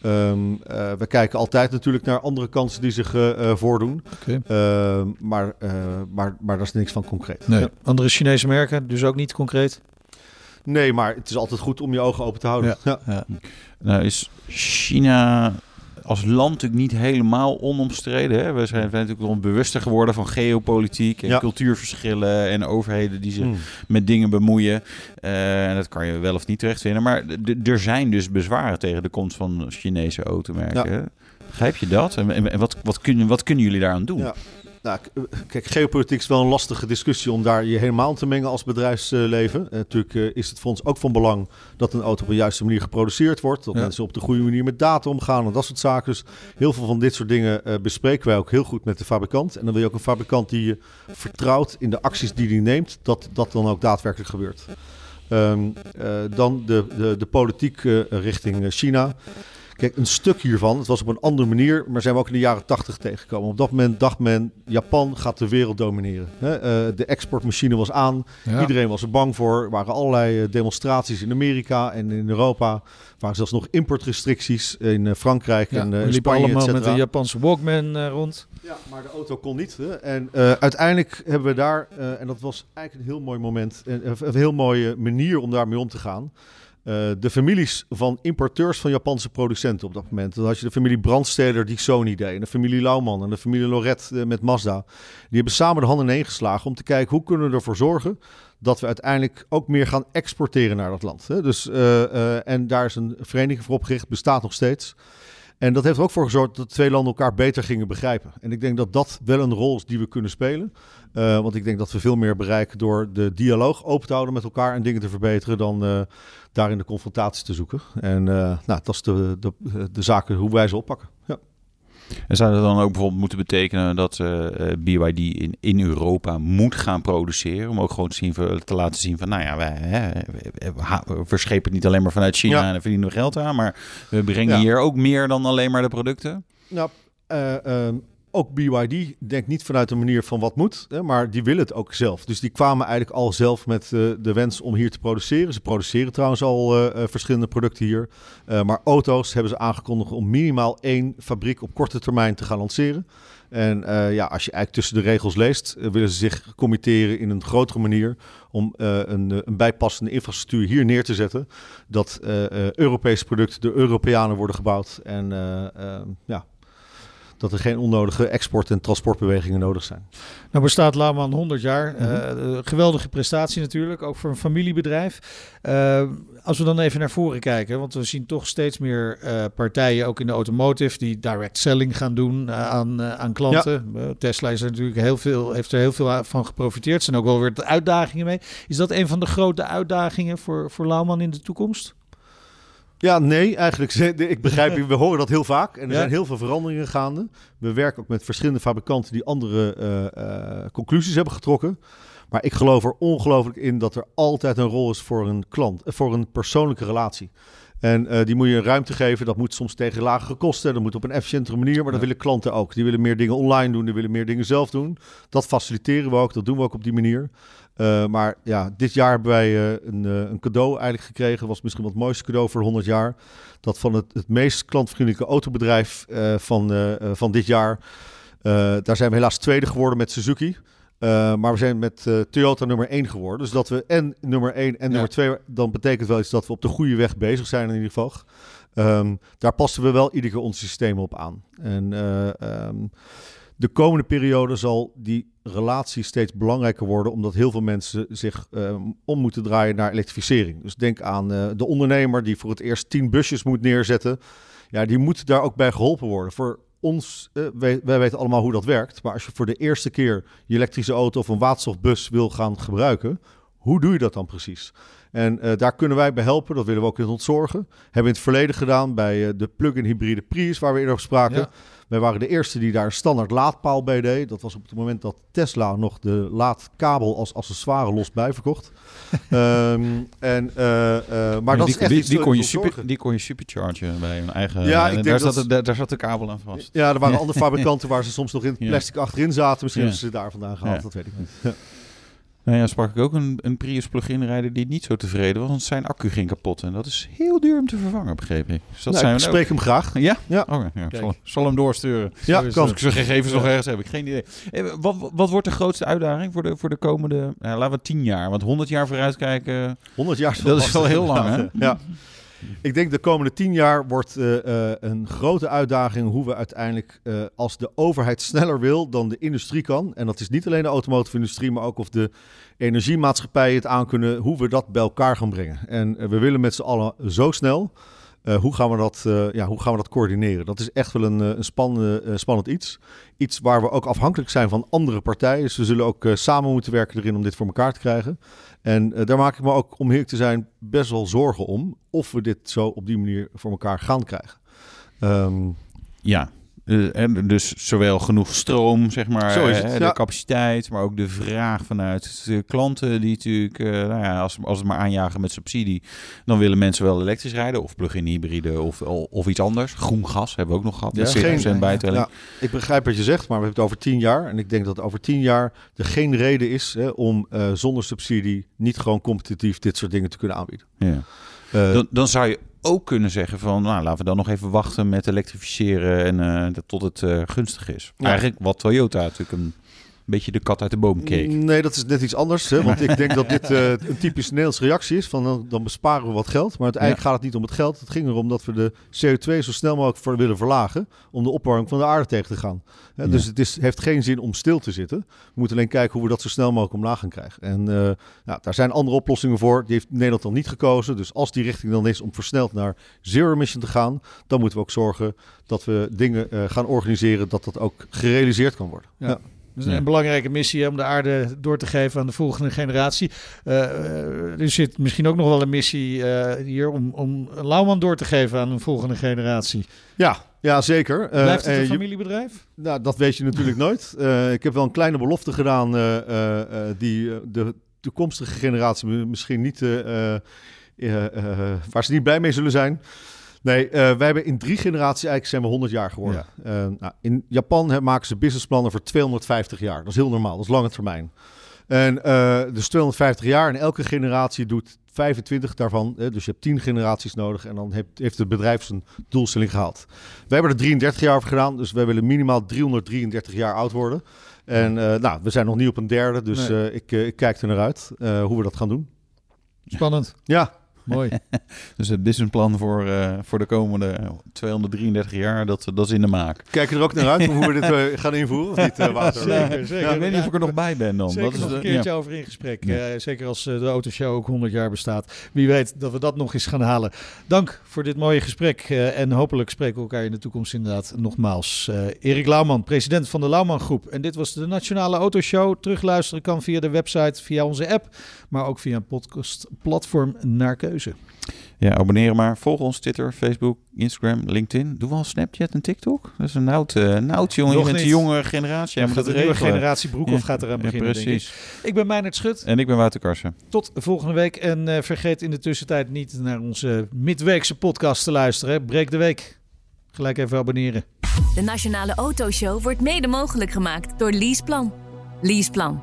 -hmm. um, we kijken altijd natuurlijk naar andere kansen die zich voordoen. Okay. Ehm, maar, maar, maar daar is niks van concreet. Nee. Ja. Andere Chinese merken, dus ook niet concreet? Nee, maar het is altijd goed om je ogen open te houden. Ja. ja. Nou is China als land natuurlijk niet helemaal onomstreden. Hè? We zijn, we zijn natuurlijk wel bewuster geworden van geopolitiek en Ja. cultuurverschillen en overheden die zich Mm. met dingen bemoeien. Eh, en dat kan je wel of niet terugvinden. Maar d- er zijn dus bezwaren tegen de komst van Chinese automerken. Ja. Begrijp je dat? En, en, en wat, wat, kunnen, wat kunnen jullie daaraan doen? Ja. Nou, kijk, geopolitiek is wel een lastige discussie om daar je helemaal te mengen als bedrijfsleven. Eh, natuurlijk eh, is het voor ons ook van belang dat een auto op de juiste manier geproduceerd wordt. Dat Ja. mensen op de goede manier met data omgaan en dat soort zaken. Dus heel veel van dit soort dingen eh, bespreken wij ook heel goed met de fabrikant. En dan wil je ook een fabrikant die je vertrouwt in de acties die hij neemt, dat dat dan ook daadwerkelijk gebeurt. Ehm, eh, dan de, de, de politiek richting China. Kijk, een stuk hiervan, het was op een andere manier, maar zijn we ook in de jaren tachtig tegengekomen. Op dat moment dacht men, Japan gaat de wereld domineren. Hè? Eh, de exportmachine was aan, Ja. iedereen was er bang voor. Er waren allerlei eh, demonstraties in Amerika en in Europa. Er waren zelfs nog importrestricties in eh, Frankrijk Ja, en liepen Spanje, allemaal et met een Japanse Walkman rond. Ja, maar de auto kon niet. Hè? En uiteindelijk hebben we daar, en dat was eigenlijk een heel mooi moment, een, een heel mooie manier om daarmee om te gaan. Eh, de families van importeurs van Japanse producenten op dat moment. Dan had je de familie Brandsteder die Sony deed. En de familie Lauman en de familie Lorette eh, met Mazda. Die hebben samen de handen ineen geslagen om te kijken hoe kunnen we ervoor zorgen dat we uiteindelijk ook meer gaan exporteren naar dat land. Hè? Dus, eh, en daar is een vereniging voor opgericht, bestaat nog steeds. En dat heeft er ook voor gezorgd dat de twee landen elkaar beter gingen begrijpen. En ik denk dat dat wel een rol is die we kunnen spelen. Uh, want ik denk dat we veel meer bereiken door de dialoog open te houden met elkaar en dingen te verbeteren dan uh, daarin de confrontatie te zoeken. En uh, nou, dat is de, de, de zaken hoe wij ze oppakken. En zou dat dan ook bijvoorbeeld moeten betekenen dat uh, BYD in, in Europa moet gaan produceren? Om ook gewoon te, zien, te laten zien van, nou ja, wij hè, we, verschepen het niet alleen maar vanuit China ja. en verdienen we geld aan. Maar we brengen ja. hier ook meer dan alleen maar de producten? Nou, uh, ook BYD denkt niet vanuit de manier van wat moet, hè, maar die willen het ook zelf. Dus die kwamen eigenlijk al zelf met uh, de wens om hier te produceren. Ze produceren trouwens al uh, verschillende producten hier. Maar auto's hebben ze aangekondigd om minimaal één fabriek op korte termijn te gaan lanceren. En ja, als je eigenlijk tussen de regels leest, willen ze zich committeren in een grotere manier om een, een, bijpassende infrastructuur hier neer te zetten. Dat Europese producten door Europeanen worden gebouwd. En ja, dat er geen onnodige export- en transportbewegingen nodig zijn. Nou bestaat Lauwman 100 jaar. Mhm. Eh, geweldige prestatie natuurlijk, ook voor een familiebedrijf. Eh, als we dan even naar voren kijken, want we zien toch steeds meer eh, partijen, ook in de automotive, die direct selling gaan doen eh, aan, eh, aan klanten. Eh, Tesla is er natuurlijk heel veel, heeft er heel veel van geprofiteerd. Er zijn ook wel weer uitdagingen mee. Is dat een van de grote uitdagingen voor, voor Lauwman in de toekomst? Ja, nee, eigenlijk. (laughs) Ik begrijp, (laughs) we horen dat heel vaak. En er Ja. zijn heel veel veranderingen gaande. We werken ook met verschillende fabrikanten die andere eh, eh, conclusies hebben getrokken. Maar ik geloof er ongelooflijk in dat er altijd een rol is voor een klant, eh, voor een persoonlijke relatie. En die moet je ruimte geven. Dat moet soms tegen lagere kosten. Dat moet op een efficiëntere manier. Maar dat willen klanten ook. Die willen meer dingen online doen. Die willen meer dingen zelf doen. Dat faciliteren we ook. Dat doen we ook op die manier. Eh, maar ja, dit jaar hebben wij eh, een, eh, een cadeau eigenlijk gekregen. Dat was misschien wel het mooiste cadeau voor 100 jaar. Dat van het, het meest klantvriendelijke autobedrijf van, van dit jaar. Daar zijn we helaas tweede geworden met Suzuki. Maar we zijn met Toyota nummer 1 geworden. Dus dat we en nummer 1 en nummer 2, dan betekent wel iets dat we op de goede weg bezig zijn in ieder geval. Ehm, daar passen we wel ieder keer ons systeem op aan. En eh, ehm, de komende periode zal die relatie steeds belangrijker worden, omdat heel veel mensen zich ehm, om moeten draaien naar elektrificering. Dus denk aan eh, de ondernemer die voor het eerst 10 busjes moet neerzetten. Ja, die moet daar ook bij geholpen worden. Voor ons, eh, wij, wij weten allemaal hoe dat werkt. Maar als je voor de eerste keer je elektrische auto of een waterstofbus wil gaan gebruiken, hoe doe je dat dan precies? En eh, daar kunnen wij bij helpen. Dat willen we ook in ontzorgen. Hebben we in het verleden gedaan bij de plug-in hybride Prius, waar we eerder over spraken. Ja. Wij waren de eerste die daar een standaard laadpaal bij deed. Dat was op het moment dat Tesla nog de laadkabel als accessoire los bij verkocht. (laughs) Ehm, en, maar dat die, is echt die, kon je super, die kon je superchargen bij een eigen... Ja, ik daar, dat- zat, de- daar, daar zat de kabel aan vast. Ja, er waren andere fabrikanten waar ze soms nog in (laughs) het plastic achterin zaten. Misschien hebben ze daar vandaan gehaald, dat weet ik niet. (laughs) Nou ja, sprak ik ook een, een Prius plug-in rijder die niet zo tevreden was, want zijn accu ging kapot. En dat is heel duur om te vervangen, begreep ik. Dus dat Nou, zijn ik we spreek hem graag. Ja? Ja. Oké, ja. Zal, zal hem doorsturen. Ja, kan. Als ik zijn gegevens nog ergens heb, ik geen idee. Eh, Wat, wat wordt de grootste uitdaging voor de, voor de komende, nou, laten we 10 jaar, want 100 jaar vooruitkijken, 100 jaar Dat is wel heel lang, inderdaad. Ja. Ik denk de komende tien jaar wordt eh, eh, een grote uitdaging hoe we uiteindelijk, eh, als de overheid (laughs) sneller wil dan de industrie kan, en dat is niet alleen de automotive industrie, maar ook of de energiemaatschappijen het aankunnen, hoe we dat bij elkaar gaan brengen. En we willen met z'n allen zo snel. Eh, hoe, gaan we dat, eh, ja, hoe gaan we dat coördineren? Dat is echt wel een, eh, een spannende, spannend iets. Iets waar we ook afhankelijk zijn van andere partijen. Dus we zullen ook samen moeten werken erin om dit voor elkaar te krijgen. En daar maak ik me ook, om eerlijk te zijn, best wel zorgen om. Of we dit zo op die manier voor elkaar gaan krijgen. Ehm, ja. Eh, en dus zowel genoeg stroom, zeg maar, Zo is het, de capaciteit, maar ook de vraag vanuit de klanten die natuurlijk, eh, nou ja, als, als het maar aanjagen met subsidie, dan willen mensen wel elektrisch rijden of plug-in hybride of, of iets anders. Groen gas hebben we ook nog gehad, Ja, 70% geen- bijtelling. ja, ik begrijp wat je zegt, maar we hebben het over tien jaar. En ik denk dat over tien jaar er geen reden is hè, om eh, zonder subsidie niet gewoon competitief dit soort dingen te kunnen aanbieden. Ja. Dan, dan zou je ook kunnen zeggen van, nou, laten we dan nog even wachten met elektrificeren en eh, dat- tot het eh, gunstig is. Ja. Eigenlijk wat Toyota natuurlijk een beetje de kat uit de boom keek. Nee, dat is net iets anders. Hè? Want ik denk dat dit (laughs) eh, een typisch Nederlandse reactie is. Van dan, dan besparen we wat geld. Maar uiteindelijk gaat het niet om het geld. Het ging erom dat we de CO2 zo snel mogelijk voor willen verlagen. Om de opwarming van de aarde tegen te gaan. Hè, Ja. Dus het is, heeft geen zin om stil te zitten. We moeten alleen kijken hoe we dat zo snel mogelijk omlaag gaan krijgen. En eh, nou, daar zijn andere oplossingen voor. Die heeft Nederland dan niet gekozen. Dus als die richting dan is om versneld naar zero emission te gaan. Dan moeten we ook zorgen dat we dingen eh, gaan organiseren. Dat dat ook gerealiseerd kan worden. Ja. Ja. Ja. een belangrijke missie om de aarde door te geven aan de volgende generatie. Eh, eh, er zit misschien ook nog wel een missie eh, hier om, om Lauwman door te geven aan een volgende generatie. Ja, ja zeker. Blijft het een familiebedrijf? Nou, dat weet je natuurlijk (laughs) nooit. Ik heb wel een kleine belofte gedaan die de toekomstige generatie mi- misschien niet, waar ze niet blij mee zullen zijn. Nee, eh, wij hebben in drie generaties eigenlijk zijn we 100 jaar geworden. Eh, nou, in Japan hè, maken ze businessplannen voor 250 jaar. Dat is heel normaal, dat is lange termijn. En eh, dus 250 jaar en elke generatie doet 25 daarvan. Hè, dus je hebt 10 generaties nodig en dan heeft, heeft het bedrijf zijn doelstelling gehaald. We hebben er 33 jaar over gedaan, dus wij willen minimaal 333 jaar oud worden. En nou, we zijn nog niet op een derde, dus Nee. ik, ik kijk er naar uit hoe we dat gaan doen. Spannend. Ja, mooi. (laughs) Dus het businessplan voor, eh, voor de komende 233 jaar, dat, dat is in de maak. Kijk je er ook naar uit hoe we dit eh, gaan invoeren of niet, eh? Zeker, zeker. ik weet niet of ik er nog bij ben dan. Zeker dat is nog de- een keertje ja. over in gesprek. Ja. Eh, zeker als de autoshow ook 100 jaar bestaat. Wie weet dat we dat nog eens gaan halen. Dank voor dit mooie gesprek. eh, en hopelijk spreken we elkaar in de toekomst inderdaad nogmaals. Eh, Erik Lauwman, president van de Lauwman Groep. En dit was de Nationale Autoshow. Terugluisteren kan via de website, via onze app. Maar ook via een podcastplatform naar keuze. Ja, abonneren maar. Volg ons Twitter, Facebook, Instagram, LinkedIn. Doe wel Snapchat en TikTok. Dat is een oud, eh, een oud jongen. Je bent de jonge generatie. Ja, dat de nieuwe generatie Broekhoff Ja. gaat eraan Ja, beginnen, denk ik. precies. Ik ben Meijnerd Schut. En ik ben Wouter Karsen. Tot volgende week. En eh, vergeet in de tussentijd niet naar onze midweekse podcast te luisteren. hè. Breek de week. Gelijk even abonneren. De Nationale Autoshow wordt mede mogelijk gemaakt door Leaseplan. Leaseplan.